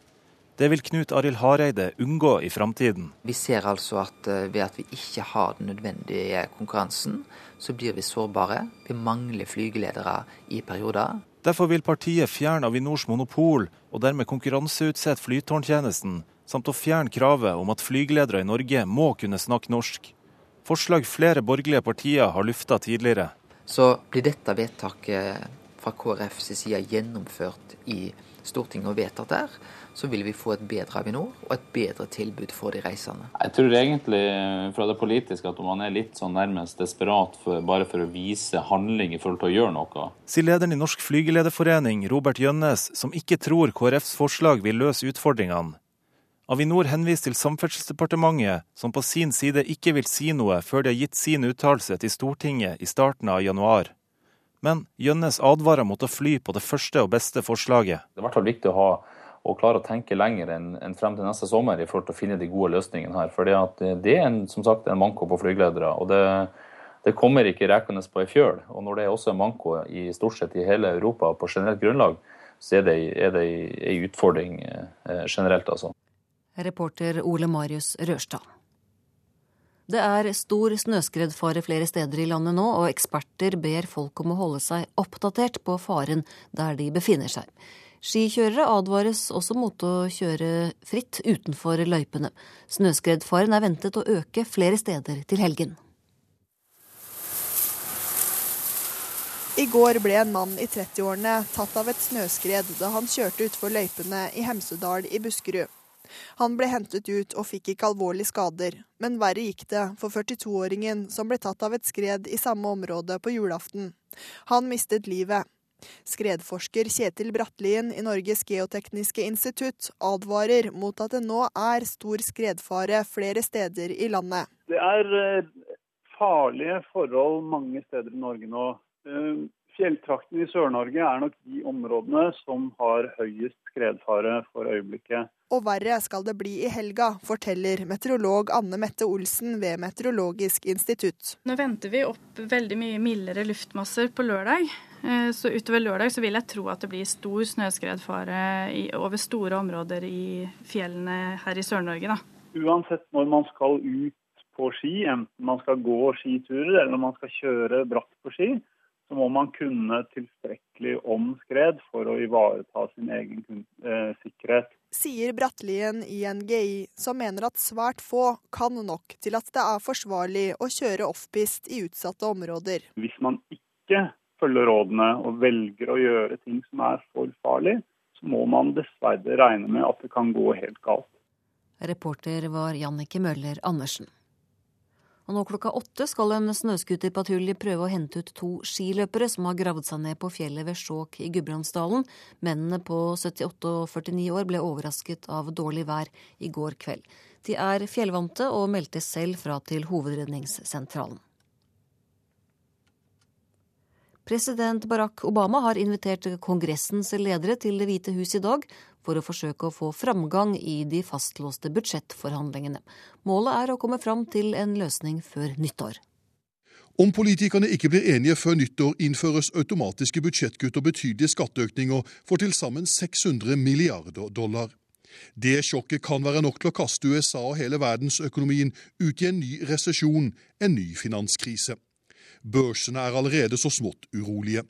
Speaker 46: Det vil Knut Arild Hareide unngå i framtiden.
Speaker 32: Vi ser altså at eh, ved at vi ikke har den nødvendige konkurransen, så blir vi sårbare. Vi mangler flygeledere i perioder.
Speaker 46: Derfor vil partiet fjerne Avinors monopol, og dermed konkurranseutsette flytårntjenesten, samt å fjerne kravet om at flygeledere i Norge må kunne snakke norsk. Forslag flere borgerlige partier har lufta tidligere.
Speaker 32: Så blir dette vedtaket fra KrFs side gjennomført i Stortinget og vedtatt der, så vil vi få et bedre Avinor og et bedre tilbud for de reisende.
Speaker 36: Jeg tror egentlig fra det politiske at man er litt sånn nærmest desperat for, bare for å vise handling i forhold til å gjøre noe.
Speaker 46: Sier lederen i Norsk flygelederforening, Robert Gjønnes, som ikke tror KrFs forslag vil løse utfordringene. Avinor henviser til Samferdselsdepartementet, som på sin side ikke vil si noe før de har gitt sin uttalelse til Stortinget i starten av januar. Men Gjønnes advarer mot å fly på det første og beste forslaget.
Speaker 36: Det er i hvert fall viktig å, ha, å klare å tenke lenger enn, en frem til neste sommer i forhold til å finne de gode løsningene her. For det er en, som sagt en manko på flygeledere. og det, det kommer ikke rekende på ei fjøl. Og når det er også en manko i stort sett i hele Europa på generelt grunnlag, så er det, er ei utfordring eh, generelt, altså.
Speaker 38: Reporter Ole Marius Rørstad. Det er stor snøskredfare flere steder i landet nå, og eksperter ber folk om å holde seg oppdatert på faren der de befinner seg. Skikjørere advares også mot å kjøre fritt utenfor løypene. Snøskredfaren er ventet å øke flere steder til helgen.
Speaker 6: I går ble en mann i 30-årene tatt av et snøskred da han kjørte utfor løypene i Hemsedal i Buskerud. Han ble hentet ut og fikk ikke alvorlige skader, men verre gikk det for 42-åringen som ble tatt av et skred i samme område på julaften. Han mistet livet. Skredforsker Kjetil Brattlien i Norges geotekniske institutt advarer mot at det nå er stor skredfare flere steder i landet.
Speaker 3: Det er eh, farlige forhold mange steder i Norge nå. Eh, Fjelltraktene i Sør-Norge er nok de områdene som har høyest skredfare for øyeblikket.
Speaker 6: Og verre skal det bli i helga, forteller meteorolog Anne Mette Olsen ved Meteorologisk institutt.
Speaker 7: Nå venter vi opp veldig mye mildere luftmasser på lørdag. Eh, så utover lørdag så vil jeg tro at det blir stor snøskredfare over store områder i fjellene her i Sør-Norge.
Speaker 3: Uansett når man skal ut på ski, enten man skal gå skiturer eller man skal kjøre bratt på ski, så må man kunne tilstrekkelig om skred for å ivareta sin egen eh, sikkerhet.
Speaker 6: Sier Brattlien i NGI, som mener at svært få kan nok til at det er forsvarlig å kjøre offpist i utsatte områder.
Speaker 3: Hvis man ikke følger rådene og velger å gjøre ting som er for farlig, så må man dessverre regne med at det kan gå helt galt.
Speaker 38: Reporter var Jannike Møller Andersen. Og nå klokka åtte skal en snøscooterpatrulje prøve å hente ut to skiløpere som har gravd seg ned på fjellet ved Skjåk i Gudbrandsdalen. Mennene på 78 og 49 år ble overrasket av dårlig vær i går kveld. De er fjellvante og meldte selv fra til Hovedredningssentralen. President Barack Obama har invitert Kongressens ledere til Det hvite hus i dag for å forsøke å få framgang i de fastlåste budsjettforhandlingene. Målet er å komme fram til en løsning før nyttår.
Speaker 33: Om politikerne ikke blir enige før nyttår, innføres automatiske budsjettkutt og betydelige skatteøkninger for til sammen 600 milliarder dollar. Det sjokket kan være nok til å kaste USA og hele verdensøkonomien ut i en ny resesjon, en ny finanskrise. Børsene er allerede så smått urolige.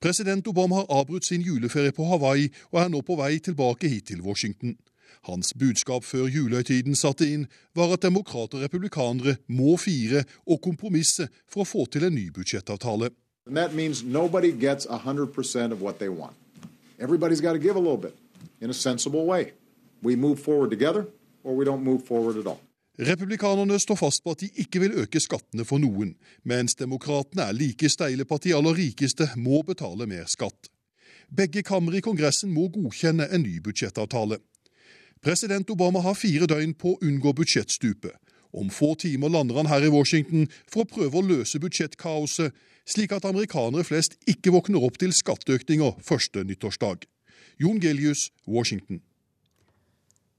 Speaker 33: President Obama har avbrutt sin juleferie på Hawaii og er nå på vei tilbake hit til Washington. Hans budskap før julehøytiden satte inn, var at demokrater og republikanere må fire og kompromisse for å få til en ny budsjettavtale.
Speaker 32: And that means nobody gets 100% of what they want. Everybody's got to give a little bit in a sensible way. We move forward together, or we don't move forward at all.
Speaker 33: Republikanerne står fast på at de ikke vil øke skattene for noen, mens demokratene er like steile på at de aller rikeste må betale mer skatt. Begge kamre i Kongressen må godkjenne en ny budsjettavtale. President Obama har fire døgn på å unngå budsjettstupet. Om få timer lander han her i Washington for å prøve å løse budsjettkaoset, slik at amerikanere flest ikke våkner opp til skatteøkninger første nyttårsdag. Jon Gelius, Washington.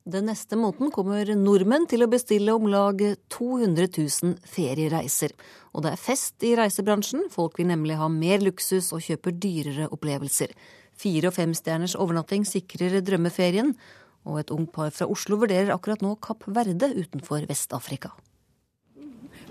Speaker 38: Den neste måneden kommer nordmenn til å bestille om lag 200 000 feriereiser. Og det er fest i reisebransjen, folk vil nemlig ha mer luksus og kjøper dyrere opplevelser. Fire- og femstjerners overnatting sikrer drømmeferien, og et ungt par fra Oslo vurderer akkurat nå Kapp Verde utenfor Vest-Afrika.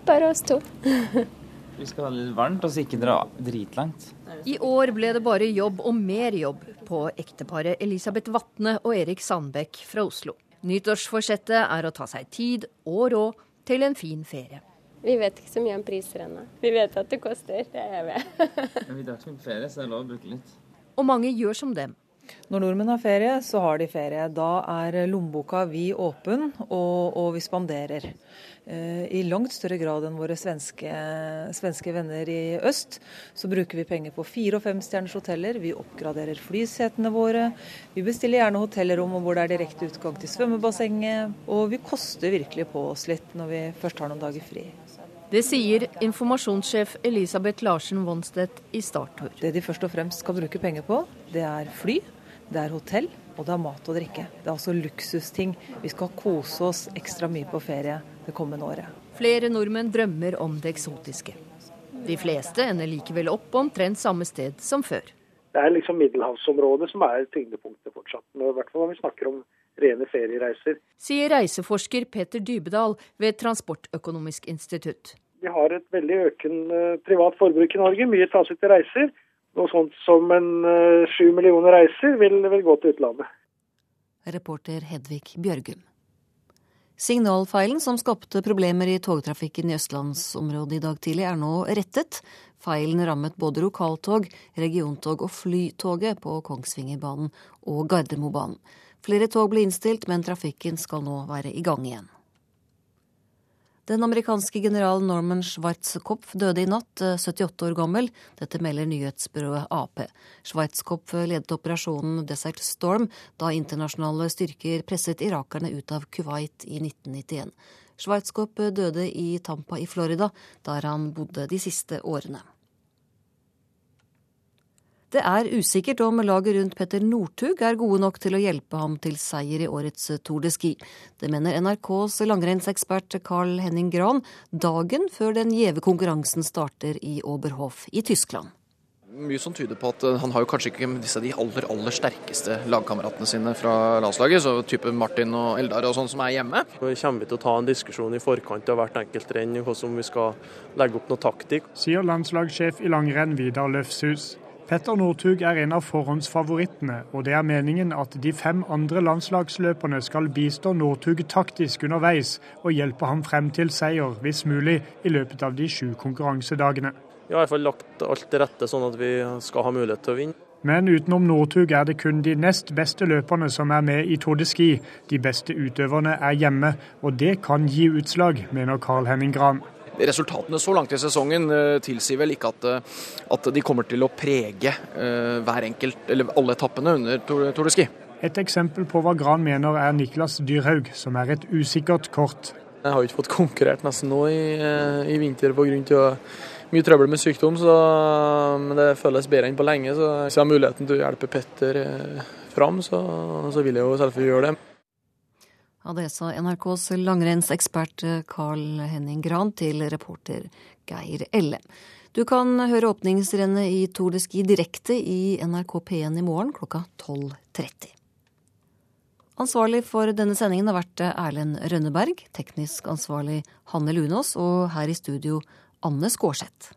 Speaker 8: Bare oss to.
Speaker 36: Vi skal ha det litt varmt og så ikke dra dritlangt.
Speaker 10: I år ble det bare jobb og mer jobb på ekteparet Elisabeth Vatne og Erik Sandbekk fra Oslo. Nyttårsforsettet er å ta seg tid og råd til en fin ferie.
Speaker 8: Vi vet ikke så mye om priser ennå. Vi vet at det koster, det er vi.
Speaker 36: Men vi drar ikke på ferie, så det er lov å bruke litt.
Speaker 10: Og mange gjør som dem.
Speaker 11: Når nordmenn har ferie, så har de ferie. Da er lommeboka vid åpen, og, og vi spanderer. Eh, I langt større grad enn våre svenske, svenske, venner i øst, så bruker vi penger på fire- og femstjerners hoteller. Vi oppgraderer flysetene våre. Vi bestiller gjerne hotellrom hvor det er direkte utgang til svømmebassenget. Og vi koster virkelig på oss litt når vi først har noen dager fri.
Speaker 10: Det sier informasjonssjef Elisabeth Larsen Wonstedt i Starttur.
Speaker 11: Det de først og fremst skal bruke penger på, det er fly, det er hotell og det er mat og drikke. Det er altså luksusting. Vi skal kose oss ekstra mye på ferie det kommende året.
Speaker 10: Flere nordmenn drømmer om det eksotiske. De fleste ender likevel opp omtrent samme sted som før.
Speaker 47: Det er liksom middelhavsområdet som er tyngdepunktet fortsatt. I hvert fall når vi snakker om rene feriereiser.
Speaker 10: Sier reiseforsker Peter Dybedal ved Transportøkonomisk institutt.
Speaker 47: Vi har et veldig økende privat forbruk i Norge. Mye tas ut til reiser. Noe sånt som en sju millioner reiser vil, vil gå til utlandet.
Speaker 38: Reporter Hedvig Bjørgum. Signalfeilen som skapte problemer i togtrafikken i østlandsområdet i dag tidlig, er nå rettet. Feilen rammet både lokaltog, regiontog og flytoget på Kongsvingerbanen og Gardermobanen. Flere tog ble innstilt, men trafikken skal nå være i gang igjen. Den amerikanske generalen Norman Schwarzkopf døde i natt, 78 år gammel. Dette melder nyhetsbyrået Ap. Schwarzkopf ledet operasjonen Desert Storm da internasjonale styrker presset irakerne ut av Kuwait i 1991. Schwarzkopf døde i Tampa i Florida, der han bodde de siste årene. Det er usikkert om laget rundt Petter Northug er gode nok til å hjelpe ham til seier i årets Tour de Ski. Det mener NRKs langrennsekspert Carl Henning Gran dagen før den gjeve konkurransen starter i Oberhof i Tyskland.
Speaker 21: Mye som tyder på at han har jo kanskje ikke disse de aller aller sterkeste lagkameratene sine fra landslaget, så type Martin og Eldar og sånn som er hjemme.
Speaker 22: Vi kommer til å ta en diskusjon i forkant av hvert enkelt renn hvordan vi skal legge opp noe taktikk.
Speaker 23: Sier landslagssjef i langrenn Vidar Løfshus. Petter Northug er en av forhåndsfavorittene, og det er meningen at de fem andre landslagsløperne skal bistå Northug taktisk underveis og hjelpe ham frem til seier, hvis mulig, i løpet av de sju konkurransedagene.
Speaker 22: Vi har i hvert fall lagt alt til rette sånn at vi skal ha mulighet til å vinne.
Speaker 23: Men utenom Northug er det kun de nest beste løperne som er med i Tour de Ski. De beste utøverne er hjemme, og det kan gi utslag, mener Carl Henning Gran.
Speaker 21: Resultatene så langt i sesongen uh, tilsier vel ikke at, uh, at, de kommer til å prege uh, hver enkelt, eller alle etappene under Tour, Tour de Ski.
Speaker 23: Et eksempel på hva Gran mener er Niklas Dyrhaug, som er et usikkert kort.
Speaker 22: Jeg har ikke fått konkurrert nesten nå i, i vinter pga. mye trøbbel med sykdom, så, men det føles bedre enn på lenge. Så hvis jeg har muligheten til å hjelpe Petter fram, så, så vil jeg jo selvfølgelig gjøre det.
Speaker 38: Ja, det sa NRKs langrennsekspert Carl Henning Gran til reporter Geir Elle. Du kan høre åpningsrennet i Tour de Ski direkte i NRK P1 i morgen klokka 12.30. Ansvarlig for denne sendingen har vært Erlend Rønneberg, teknisk ansvarlig Hanne Lunås og her i studio Anne Skårseth.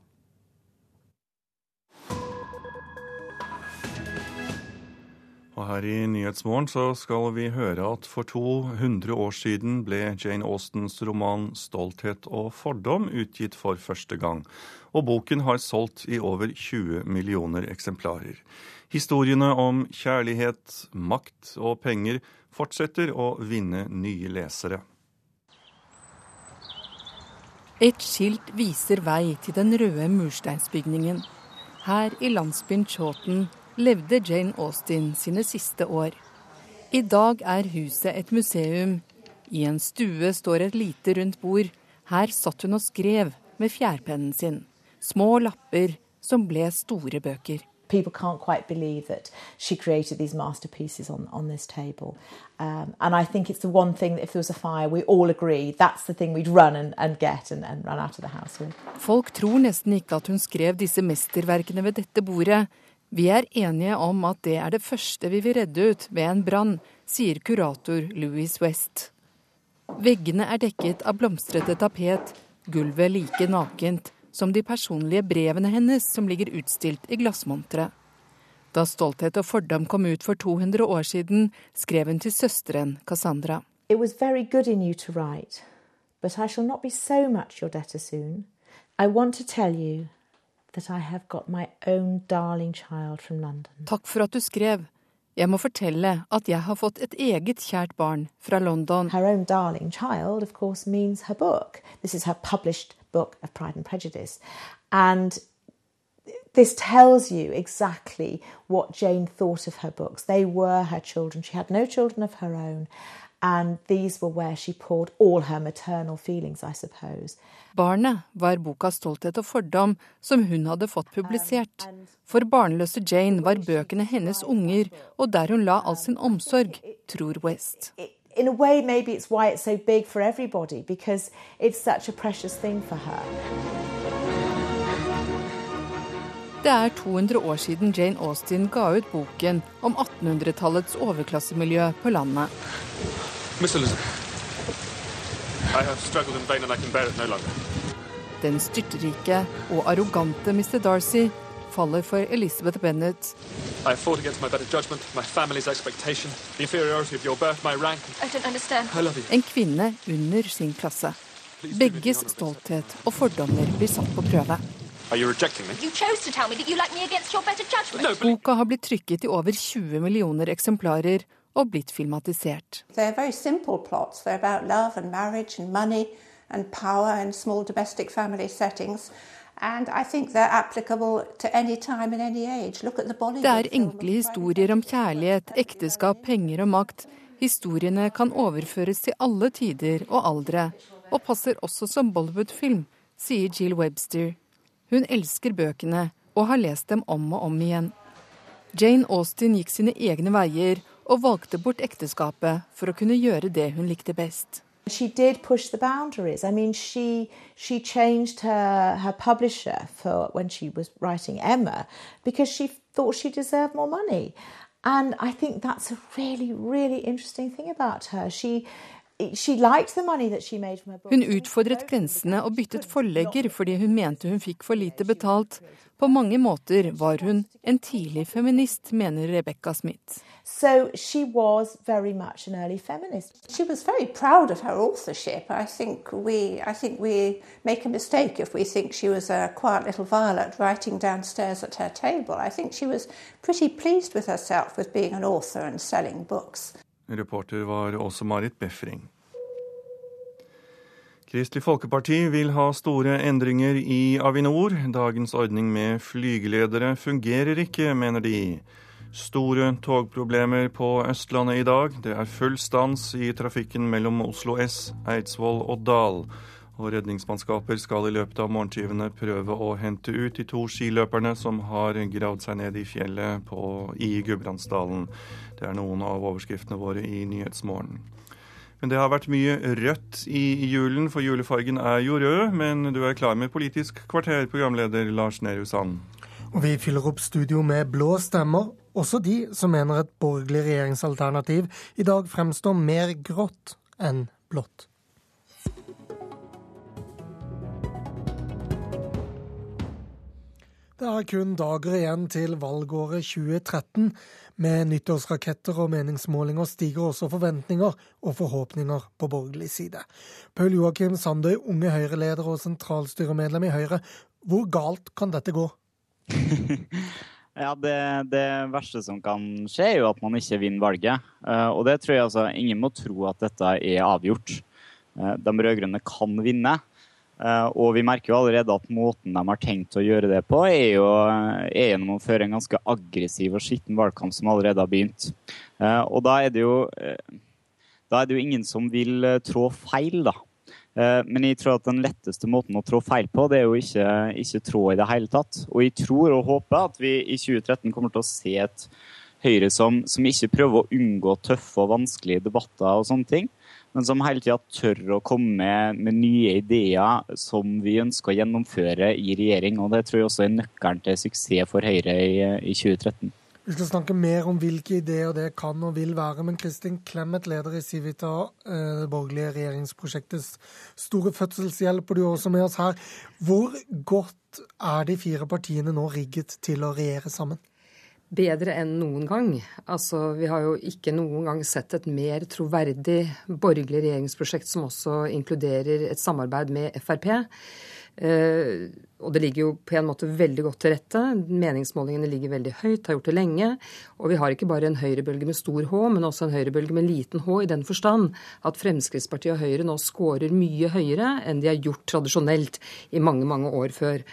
Speaker 2: Og her i Nyhetsmorgen så skal vi høre at for 200 år siden ble Jane Austens roman 'Stolthet og fordom' utgitt for første gang. Og boken har solgt i over 20 millioner eksemplarer. Historiene om kjærlighet, makt og penger fortsetter å vinne nye lesere.
Speaker 42: Et skilt viser vei til den røde mursteinsbygningen. Her i landsbyen Chawton levde Jane Austen sine siste år. I dag er huset et museum. I en stue står et lite, rundt bord. Her satt hun og skrev med fjærpennen sin. Små lapper som ble store bøker.
Speaker 48: people can't quite believe that she created these masterpieces on, on this table. Um, and I think it's the one thing that if there was a fire, we all agree that's the thing we'd run and, and get and, and run out of the house with.
Speaker 42: Folk tror nesten ikke at hun skrev disse mesterverkene ved dette bordet. Vi er enige om at det er det første vi vil redde ut ved en brann, sier kurator Louis West. Veggene er dekket av blomstrete tapet, gulvet like nakent som de personlige brevene hennes som ligger utstilt i glassmonteret. Da 'Stolthet og fordom' kom ut for 200 år siden, skrev hun til søsteren Cassandra.
Speaker 48: It was very good in you to write, but I shall not be so much your debtor soon. I want to tell you that I have got my own darling child from London.
Speaker 42: Takk for at du skrev. Jeg må fortelle at jeg har fått et eget kjært barn fra London.
Speaker 48: Her own darling child, of course, means her book. This is her published book of Pride and Prejudice. And this tells you exactly what Jane thought of her books. They were her children. She had no children of her own. And these were where she poured all her maternal feelings, I suppose.
Speaker 42: Barnet var boka 'Stolthet og fordom' som hun hadde fått publisert. For barnløse Jane var bøkene hennes unger, og der hun la all sin omsorg, tror West.
Speaker 48: In a way, maybe it's why it's so big for everybody, because it's such a precious thing for her.
Speaker 42: Det er 200 år siden Jane Austen ga ut boken om 1800-tallets overklassemiljø på landet.
Speaker 49: Miss Elizabeth, I have struggled in vain and I can bear it no longer.
Speaker 42: Den styrtrike og arrogante Mr. Darcy faller for Elizabeth Bennet.
Speaker 49: I fought against my better judgment, my family's expectation, the inferiority of your birth, my rank.
Speaker 50: I don't understand.
Speaker 49: I love you.
Speaker 42: En kvinne under sin klasse. Begges stolthet og fordommer blir satt på prøve.
Speaker 49: Are you rejecting me?
Speaker 50: You chose to tell me that you like me against your better judgment.
Speaker 42: Boka har blitt trykket i over 20 millioner eksemplarer og blitt filmatisert.
Speaker 51: They're very simple plots. They're about love and marriage and money and power and small domestic family settings. And I think they're applicable to any time and any age. Look at the Bollywood
Speaker 42: Det er enkle historier om kjærlighet, ekteskap, penger og makt. Historiene kan overføres til alle tider og aldre, og passer også som Bollywood-film, sier Jill Webster. Hun elsker bøkene og har lest dem om og om igjen. Jane Austen gikk sine egne veier og valgte bort ekteskapet for å kunne gjøre det hun likte best.
Speaker 48: She did push the boundaries. I mean, she she changed her her publisher for when she was writing Emma because she thought she deserved more money, and I think that's a really really interesting thing about her. She
Speaker 42: hun utfordret grensene og byttet forlegger fordi hun mente hun fikk for lite betalt. På mange måter var hun en tidlig feminist, mener Rebecca Smith.
Speaker 48: So she was very much an early feminist.
Speaker 51: She was very proud of her authorship. I think we, I think we make a mistake if we think she was a quiet little violet writing downstairs at her table. I think she was pretty pleased with herself with being an author and selling books.
Speaker 2: Reporter var også Marit Befring. Kristelig Folkeparti vil ha store endringer i Avinor. Dagens ordning med flygeledere fungerer ikke, mener de. Store togproblemer på Østlandet i dag. Det er full stans i trafikken mellom Oslo S, Eidsvoll og Dal. Og redningsmannskaper skal i løpet av morgentimene prøve å hente ut de to skiløperne som har gravd seg ned i fjellet på, i Gudbrandsdalen. Det er noen av overskriftene våre i Nyhetsmorgen. Men det har vært mye rødt i julen, for julefargen er jo rød. Men du er klar med Politisk kvarter, programleder Lars Nehru Sand.
Speaker 52: Og vi fyller opp studio med blå stemmer, også de som mener et borgerlig regjeringsalternativ i dag fremstår mer grått enn blått. Det er kun dager igjen til valgåret 2013. Med nyttårsraketter og meningsmålinger stiger også forventninger og forhåpninger på borgerlig side. Paul Joakim Sandøy, unge Høyre-leder og sentralstyremedlem i Høyre. Hvor galt kan dette gå?
Speaker 5: ja, det, det, verste som kan skje, er jo at man ikke vinner valget. Eh, og det tror jeg altså ingen må tro at dette er avgjort. Eh, de rød-grønne kan vinne. Eh, og vi merker jo allerede at måten de har tenkt å gjøre det på, er jo er gjennom å føre en ganske aggressiv og skitten valgkamp som allerede har begynt. Eh, og da er det jo, eh, da er det jo ingen som vil trå feil, da. Men jeg tror at den letteste måten å trå feil på, det er jo ikke, ikke trå i det hele tatt. Og jeg tror og håper at vi i 2013 kommer til å se et Høyre som, som ikke prøver å unngå tøffe og vanskelige debatter og sånne ting, men som hele tida tør å komme med, nye ideer som vi ønsker å gjennomføre i regjering. og Det tror jeg også er nøkkelen til suksess for Høyre i, i 2013.
Speaker 52: Vi skal snakke mer om hvilke ideer det kan og vil være. Men Kristin Clemet, leder i Civita, eh, det borgerlige regjeringsprosjektets store fødselshjelp, og du er også med oss her. Hvor godt er de fire partiene nå rigget til å regjere sammen?
Speaker 53: Bedre enn noen gang. Altså, vi har jo ikke noen gang sett et mer troverdig borgerlig regjeringsprosjekt som også inkluderer et samarbeid med Frp. Eh, og det ligger jo på en måte veldig godt til rette. Meningsmålingene ligger veldig høyt, har gjort det lenge. Og vi har ikke bare en høyrebølge med stor H, men også en høyrebølge med liten H, i den forstand at Fremskrittspartiet og Høyre nå scorer mye høyere enn de har gjort tradisjonelt i mange, mange år før.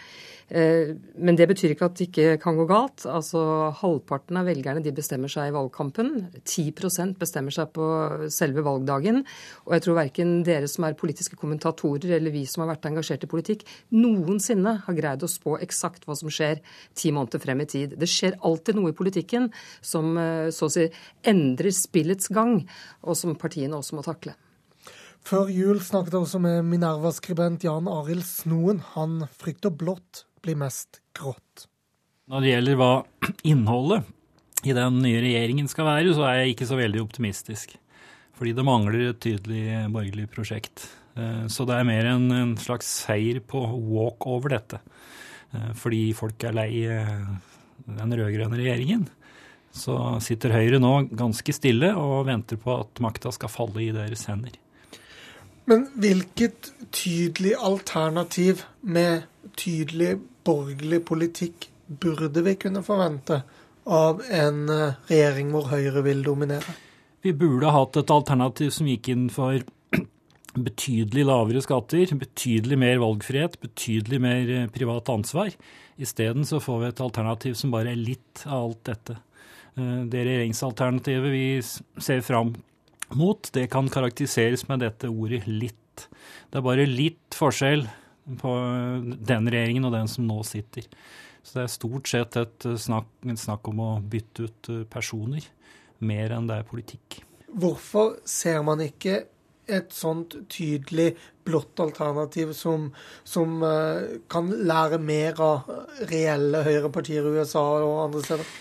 Speaker 53: Eh, men det betyr ikke at det ikke kan gå galt. Altså Halvparten av velgerne de bestemmer seg i valgkampen. 10% bestemmer seg på selve valgdagen. Og jeg tror verken dere som er politiske kommentatorer eller vi som har vært engasjert i politikk, noensinne har greid å spå eksakt hva som skjer ti måneder frem i tid. Det skjer alltid noe i politikken som eh, så å si endrer spillets gang, og som partiene også må takle.
Speaker 52: Før jul snakket jeg også med Minerva-skribent Jan Arild Snoen. Han frykter blått blir mest grått.
Speaker 54: Når det gjelder hva innholdet i den nye regjeringen skal være, så er jeg ikke så veldig optimistisk. Fordi det mangler et tydelig borgerlig prosjekt. Eh, så det er mer en, en slags seier på walk over dette. Eh, fordi folk er lei eh, den rød-grønne regjeringen. Så sitter Høyre nå ganske stille og venter på at makta skal falle i deres hender.
Speaker 52: Men hvilket tydelig alternativ med tydelig borgerlig politikk burde vi kunne forvente av en eh, regjering hvor Høyre vil dominere?
Speaker 54: Vi burde hatt et alternativ som gikk inn for betydelig lavere skatter, betydelig mer valgfrihet, betydelig mer eh, privat ansvar. Isteden så får vi et alternativ som bare er litt av alt dette. Eh, det regjeringsalternativet vi ser fram mot, det kan karakteriseres med dette ordet 'litt'. Det er bare litt forskjell på den regjeringen og den som nå sitter. Så det er stort sett et snakk, et snakk om å bytte ut eh, personer, mer enn det er politikk.
Speaker 52: Hvorfor ser man ikke et sånt tydelig blått alternativ som, som uh, kan lære mer av reelle høyrepartier i USA og andre steder?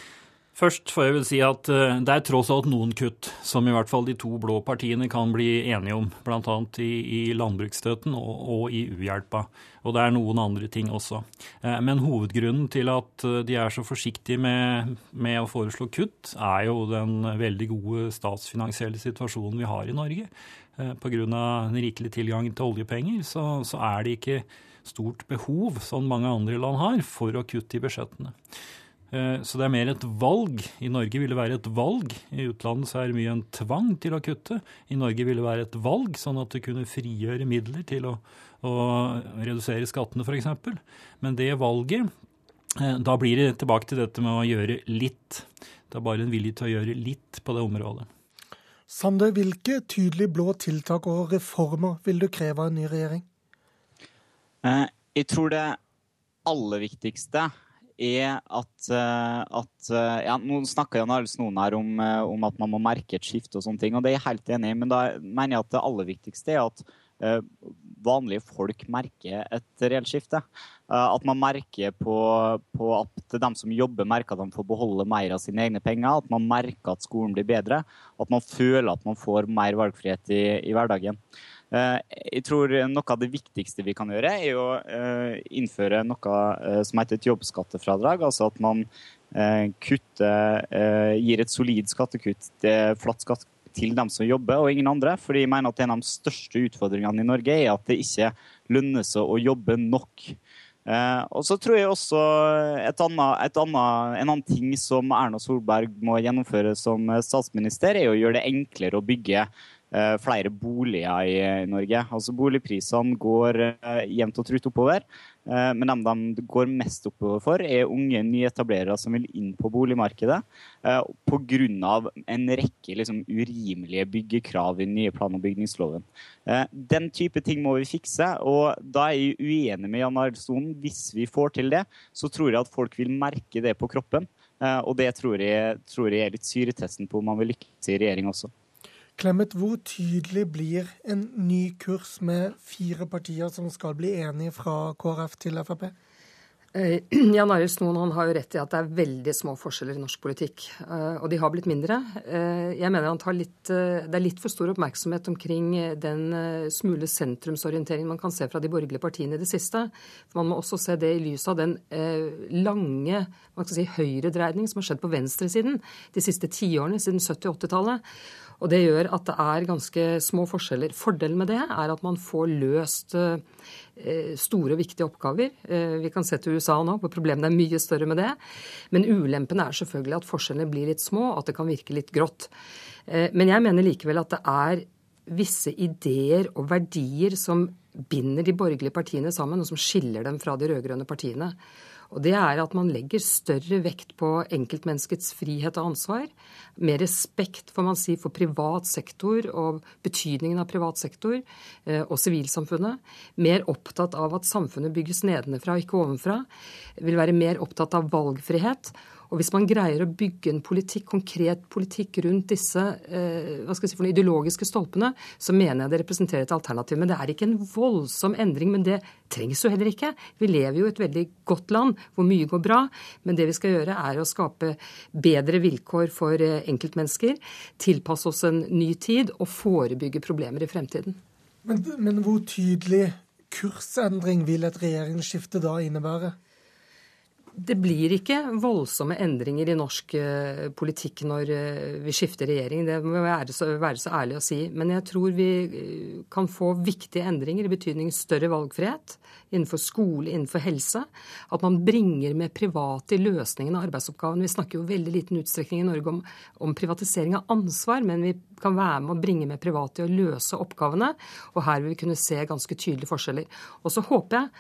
Speaker 54: Først får jeg vel si at eh, det er tross alt noen kutt som i hvert fall de to blå partiene kan bli enige om, bl.a. I, i landbruksstøtten og, og i uhjelpa. Og det er noen andre ting også. Eh, men hovedgrunnen til at eh, de er så forsiktige med, med å foreslå kutt, er jo den veldig gode statsfinansielle situasjonen vi har i Norge. Pga. den rikelige tilgangen til oljepenger, så, så er det ikke stort behov, som mange andre land har, for å kutte i budsjettene. Eh, så det er mer et valg. I Norge vil det være et valg. I utlandet så er det mye en tvang til å kutte. I Norge vil det være et valg, sånn at du kunne frigjøre midler til å, å redusere skattene f.eks. Men det valget, eh, da blir det tilbake til dette med å gjøre litt. Det er bare en vilje til å gjøre litt på det området.
Speaker 52: Sander, hvilke tydelige blå tiltak og reformer vil du kreve av en ny regjering?
Speaker 5: Eh, jeg tror det aller viktigste er at, eh, at eh, ja, Nå snakka Jan Arild Snoen her om, eh, om, at man må merke et skifte, og sånne ting, og det er jeg helt enig i. Men da mener jeg at det aller viktigste er at vanlige folk merker et reelt skifte. At man merker på, på, at de som jobber, merker at de får beholde mer av sine egne penger. At man merker at skolen blir bedre. At man føler at man får mer valgfrihet i, i hverdagen. Jeg tror noe av det viktigste vi kan gjøre, er å innføre noe som heter et jobbskattefradrag. Altså at man kutter, gir et solid skattekutt, flatt skatt til dem som jobber, og ingen andre. fordi jeg mener at En av de største utfordringene i Norge er at det ikke lønner seg å jobbe nok. Eh, og så tror jeg også et annet, et annet, En annen ting som Erna Solberg må gjennomføre som statsminister, er å gjøre det enklere å bygge eh, flere boliger i Norge. Altså Boligprisene går eh, jevnt og trutt oppover. Eh, men dem de går mest oppover for, er unge nyetablerere som vil inn på boligmarkedet eh, pga. en rekke liksom, urimelige byggekrav i den nye plan- og bygningsloven. Eh, den type ting må vi fikse, og da er jeg uenig med Jan Arild Hvis vi får til det, så tror jeg at folk vil merke det på kroppen. Og det tror jeg, tror jeg er litt syretesten på om man vil lykkes i regjering også.
Speaker 52: Clemet, hvor tydelig blir en ny kurs med fire partier som skal bli enige fra KrF til Frp?
Speaker 53: Eh, Jan Arild Snoen har jo rett i at det er veldig små forskjeller i norsk politikk. Eh, og de har blitt mindre. Eh, jeg mener han litt, Det er litt for stor oppmerksomhet omkring den smule sentrumsorienteringen man kan se fra de borgerlige partiene i det siste. For man må også se det i lys av den lange man skal si, høyredreining som har skjedd på venstresiden de siste tiårene, siden 70- og 80-tallet. Og Det gjør at det er ganske små forskjeller. Fordelen med det er at man får løst eh, store og viktige oppgaver. Eh, vi kan se til USA nå, hvor problemene er mye større med det. Men ulempen er selvfølgelig at forskjellene blir litt små, at det kan virke litt grått. Eh, men jeg mener likevel at det er visse ideer og verdier som binder de borgerlige partiene sammen, og som skiller dem fra de rød-grønne partiene. Og det er at man legger større vekt på enkeltmenneskets frihet og ansvar. Mer respekt får man si, for privat sektor og betydningen av privat sektor eh, og sivilsamfunnet. Mer opptatt av at samfunnet bygges nedenfra og ikke ovenfra. Vil være mer opptatt av valgfrihet. Og hvis man greier å bygge en politikk, konkret politikk rundt disse eh, hva skal jeg si for de ideologiske stolpene, så mener jeg det representerer et alternativ. Men det er ikke en voldsom endring. Men det trengs jo heller ikke. Vi lever jo i et veldig godt land hvor mye går bra. Men det vi skal gjøre, er å skape bedre vilkår for eh, enkeltmennesker, tilpasse oss en ny tid og forebygge problemer i fremtiden.
Speaker 52: Men, men hvor tydelig kursendring vil et regjeringsskifte da innebære?
Speaker 53: Det blir ikke voldsomme endringer i norsk eh, politikk når eh, vi skifter regjering. Det må være så, være så ærlig å si. Men jeg tror vi eh, kan få viktige endringer i betydning større valgfrihet innenfor skole, innenfor helse. At man bringer med private i løsningen av arbeidsoppgavene. Vi snakker jo veldig liten utstrekning i Norge om, om privatisering av ansvar, men vi kan være med å bringe med private i å løse oppgavene. Og her vil vi kunne se ganske tydelige forskjeller. Og så håper jeg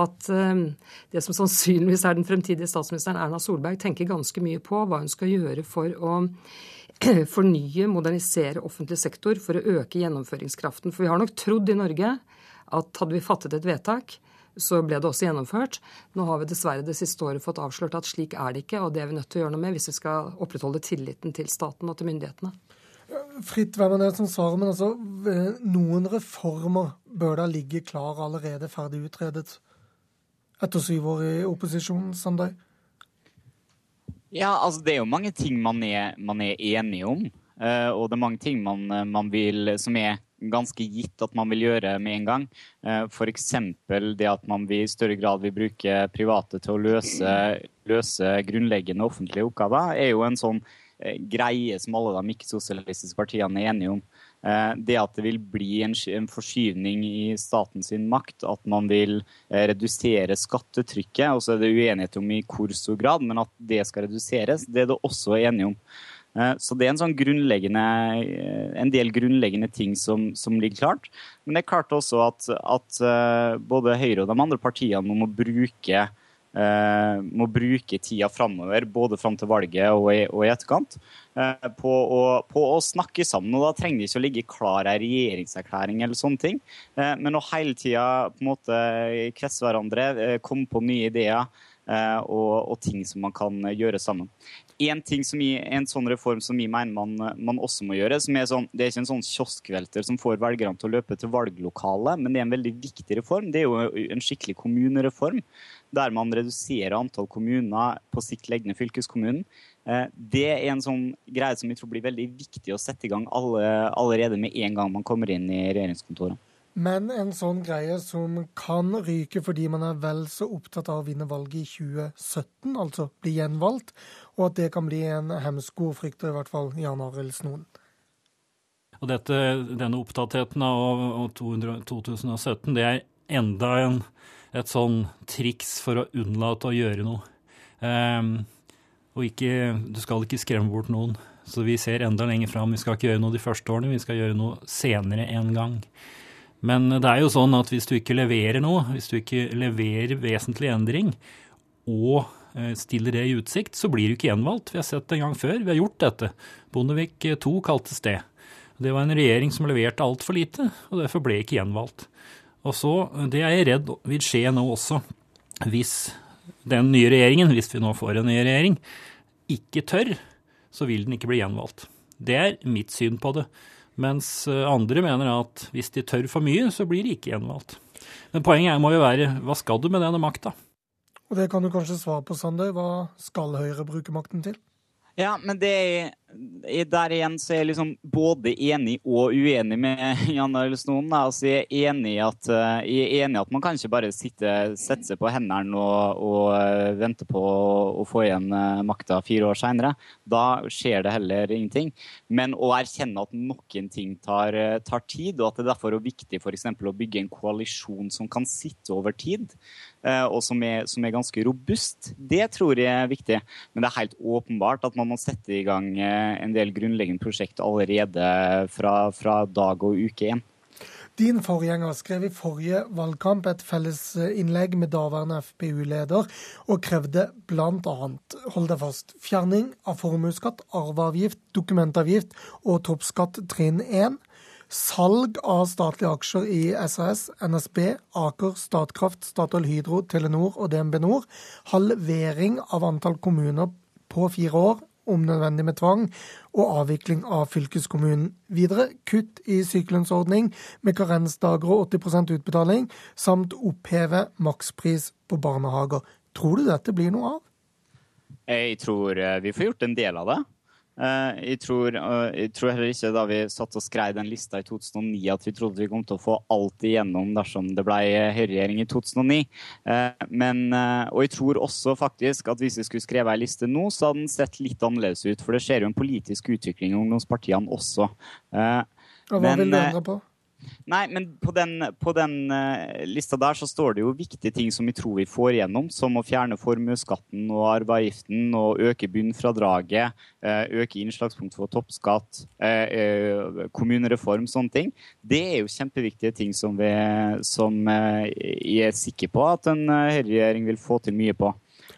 Speaker 53: at det som sannsynligvis er den fremtidige statsministeren Erna Solberg tenker ganske mye på hva hun skal gjøre for å fornye, modernisere offentlig sektor for å øke gjennomføringskraften. For vi har nok trodd i Norge at hadde vi fattet et vedtak, så ble det også gjennomført. Nå har vi dessverre det siste året fått avslørt at slik er det ikke, og det er vi nødt til å gjøre noe med hvis vi skal opprettholde tilliten til staten og til myndighetene.
Speaker 52: Fritt er som svarer, men altså, noen reformer bør da ligge klar allerede ferdig utredet? Etter syv år i opposisjon, Sandøy?
Speaker 5: Ja, altså det er jo mange ting man er, man er enige om. Uh, og det er mange ting man, man, vil, som er ganske gitt at man vil gjøre med en gang. Uh, F.eks. det at man i større grad vil bruke private til å løse, løse grunnleggende offentlige oppgaver, er jo en sånn greie som alle de ikke-sosialistiske partiene er enige om. Eh, det at det vil bli en, forskyvning i statens makt, at man vil eh, redusere skattetrykket, og så er det uenighet om i hvor stor grad, men at det skal reduseres, det er det også enige om. Eh, så det er en, sånn en del grunnleggende ting som, som, ligger klart. Men det er klart også at, at både Høyre og de andre partiene må bruke må bruke tida framover, både fram til valget og i, og i etterkant, eh, på å, på, å, snakke sammen. og Da trenger det ikke å ligge klar ei regjeringserklæring eller sånne ting, eh, men å hele tida på en måte kvesse hverandre, komme på nye ideer. Og, og, ting som man kan gjøre sammen. En, ting som i, en sånn reform som vi mener man, man, også må gjøre, som er sånn, det er ikke en sånn kioskvelter som får velgerne til å løpe til valglokalet, men det er en veldig viktig reform. Det er jo en skikkelig kommunereform der man reduserer antall kommuner, på sikt legger ned fylkeskommunen. Eh, det er en sånn greie som jeg tror blir veldig viktig å sette i gang alle, allerede med en gang man kommer inn i regjeringskontoret.
Speaker 52: Men en sånn greie som kan ryke fordi man er vel så opptatt av å vinne valget i 2017, altså bli gjenvalgt, og at det kan bli en hemsko, frykter i hvert fall Jan Arild Snoen.
Speaker 54: Og dette, denne opptattheten av 2017, det er enda en, et sånn triks for å unnlate å gjøre noe. Um, og ikke, du skal ikke skremme bort noen. Så vi ser enda lenger fram. Vi skal ikke gjøre noe de første årene, vi skal gjøre noe senere en gang. Men det er jo sånn at hvis du ikke leverer noe, hvis du ikke leverer vesentlig endring, og eh, stiller det i utsikt, så blir du ikke gjenvalgt. Vi har sett det en gang før. Vi har gjort dette. Bondevik II kaltes det. Det var en regjering som leverte altfor lite, og derfor ble ikke gjenvalgt. Og så, Det er jeg redd vil skje nå også, hvis den nye regjeringen, hvis vi nå får en ny regjering, ikke tør så vil den ikke bli gjenvalgt. Det er mitt syn på det. Mens eh, andre mener at hvis de tør for mye, så blir de ikke gjenvalgt. Men poenget må jo være hva skal du med denne makta?
Speaker 52: Og det kan du kanskje svare på, Sander. Hva skal Høyre bruke makten til?
Speaker 5: Ja, men det er, der igjen så er jeg liksom både enig og uenig med Jan Arild Snoen. Altså, jeg, er enig i at, eh, at man kan ikke bare sitte, sette seg på hendene og, og eh, vente på å få igjen eh, makta fire år seinere. Da skjer det heller ingenting. Men å erkjenne at noen ting tar, tar tid, og at det derfor er viktig f.eks. å bygge en koalisjon som kan sitte over tid, og som er, som er ganske robust, det tror jeg er viktig. Men det er helt åpenbart at man må sette i gang eh, en del grunnleggende prosjekt allerede fra, fra dag og uke én.
Speaker 52: Din forgjenger skrev i forrige valgkamp et felles innlegg med daværende FpU-leder, og krevde bl.a. hold deg fast, fjerning av formuesskatt, arveavgift, dokumentavgift og toppskatt trinn 1. Salg av statlige aksjer i SAS, NSB, Aker, Statkraft, Statoil Hydro, Telenor og DNB Nor. Halvering av antall kommuner på fire år om nødvendig med tvang, og avvikling av fylkeskommunen. Videre kutt i sykelønnsordning med karensdager og 80% utbetaling, samt oppheve makspris på barnehager. Tror du dette blir noe av?
Speaker 5: Jeg tror eh, vi får gjort en del av det. Eh, jeg tror, eh, jeg tror, heller ikke da vi satt og skrev den lista i 2009 at vi trodde vi kom til å få alt igjennom dersom det ble høyreregjering i 2009. Eh, men, og jeg tror også faktisk at hvis vi skulle skrevet ei liste nå, så hadde den sett litt annerledes ut. For det skjer jo en politisk utvikling i ungdomspartiene også.
Speaker 52: Og hva men, vil du endre på?
Speaker 5: Nei, men på den, på den uh, lista der så står det jo viktige ting som vi tror vi får igjennom, som å fjerne formuesskatten og arveavgiften og øke bunnfradraget, uh, øke innslagspunkt for toppskatt, uh, kommunereform, sånne ting. Det er jo kjempeviktige ting som, vi, som jeg er sikker på at en høyreregjering vil få til mye på.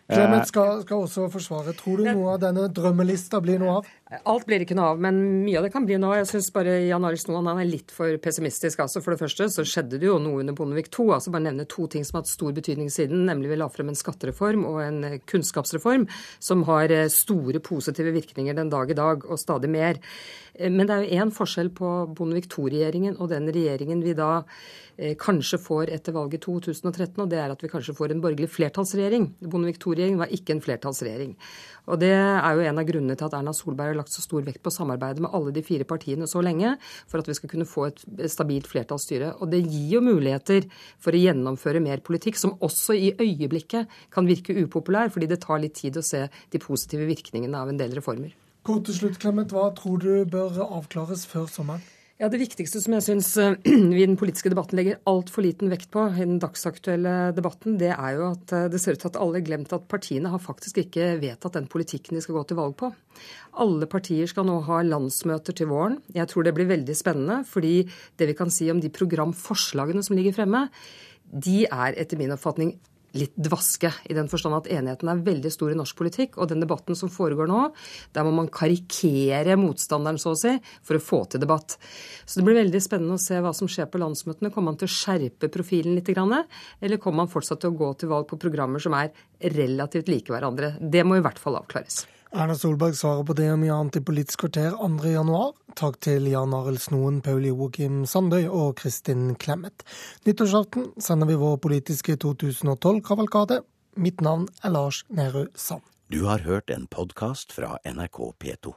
Speaker 52: Clemet skal, skal, også forsvare. Tror du noe av denne drømmelista blir noe av?
Speaker 53: Alt blir ikke noe av, men mye av det kan bli noe. Jeg syns bare Jan Arild Snoland er litt for pessimistisk. Altså, for det første så skjedde det jo noe under Bondevik II. altså Bare nevne to ting som har hatt stor betydning siden. Nemlig vi la frem en skattereform og en kunnskapsreform som har eh, store positive virkninger den dag i dag, og stadig mer. Eh, men det er jo én forskjell på Bondevik II-regjeringen og den regjeringen vi da Eh, kanskje får etter valget 2013, og det er at vi kanskje får en borgerlig flertallsregjering. Bondevik II-regjeringen var ikke en flertallsregjering. Og Det er jo en av grunnene til at Erna Solberg lagt så stor vekt på samarbeidet med alle de fire partiene så lenge, for at vi skal kunne få et stabilt flertallsstyre. Og det gir jo muligheter for å gjennomføre mer politikk, som også i øyeblikket kan virke upopulær, fordi det tar litt tid å se de positive virkningene av en del reformer.
Speaker 52: Kort til slutt, Clement, Hva tror du bør avklares før sommeren?
Speaker 53: Ja, Det viktigste som jeg syns eh, vi i den politiske debatten legger altfor liten vekt på, i den dagsaktuelle debatten, det er jo at eh, det ser ut til at alle har glemt at partiene har faktisk ikke vedtatt den politikken de skal gå til valg på. Alle partier skal nå ha landsmøter til våren. Jeg tror det blir veldig spennende, fordi det vi kan si om de programforslagene som ligger fremme, de er etter min oppfatning litt dvaske, i den forstand at enigheten er veldig stor i norsk politikk. Og den debatten som foregår nå, der må man karikere motstanderen, så å si, for å få til debatt. Så det blir veldig spennende å se hva som skjer på landsmøtene. Kommer man til å skjerpe profilen litt, eller kommer man fortsatt til å gå til valg på programmer som er relativt like hverandre? Det må i hvert fall avklares.
Speaker 52: Erna Solberg svarer på det og mye annet i Politisk kvarter 2.1. Takk til Jan Arild Snoen, Paul Joakim Sandøy og Kristin Clemet. Nyttårsaften sender vi vår politiske 2012-kavalkade. Mitt navn er Lars Nehru Sand.
Speaker 55: Du har hørt en podkast fra NRK P2.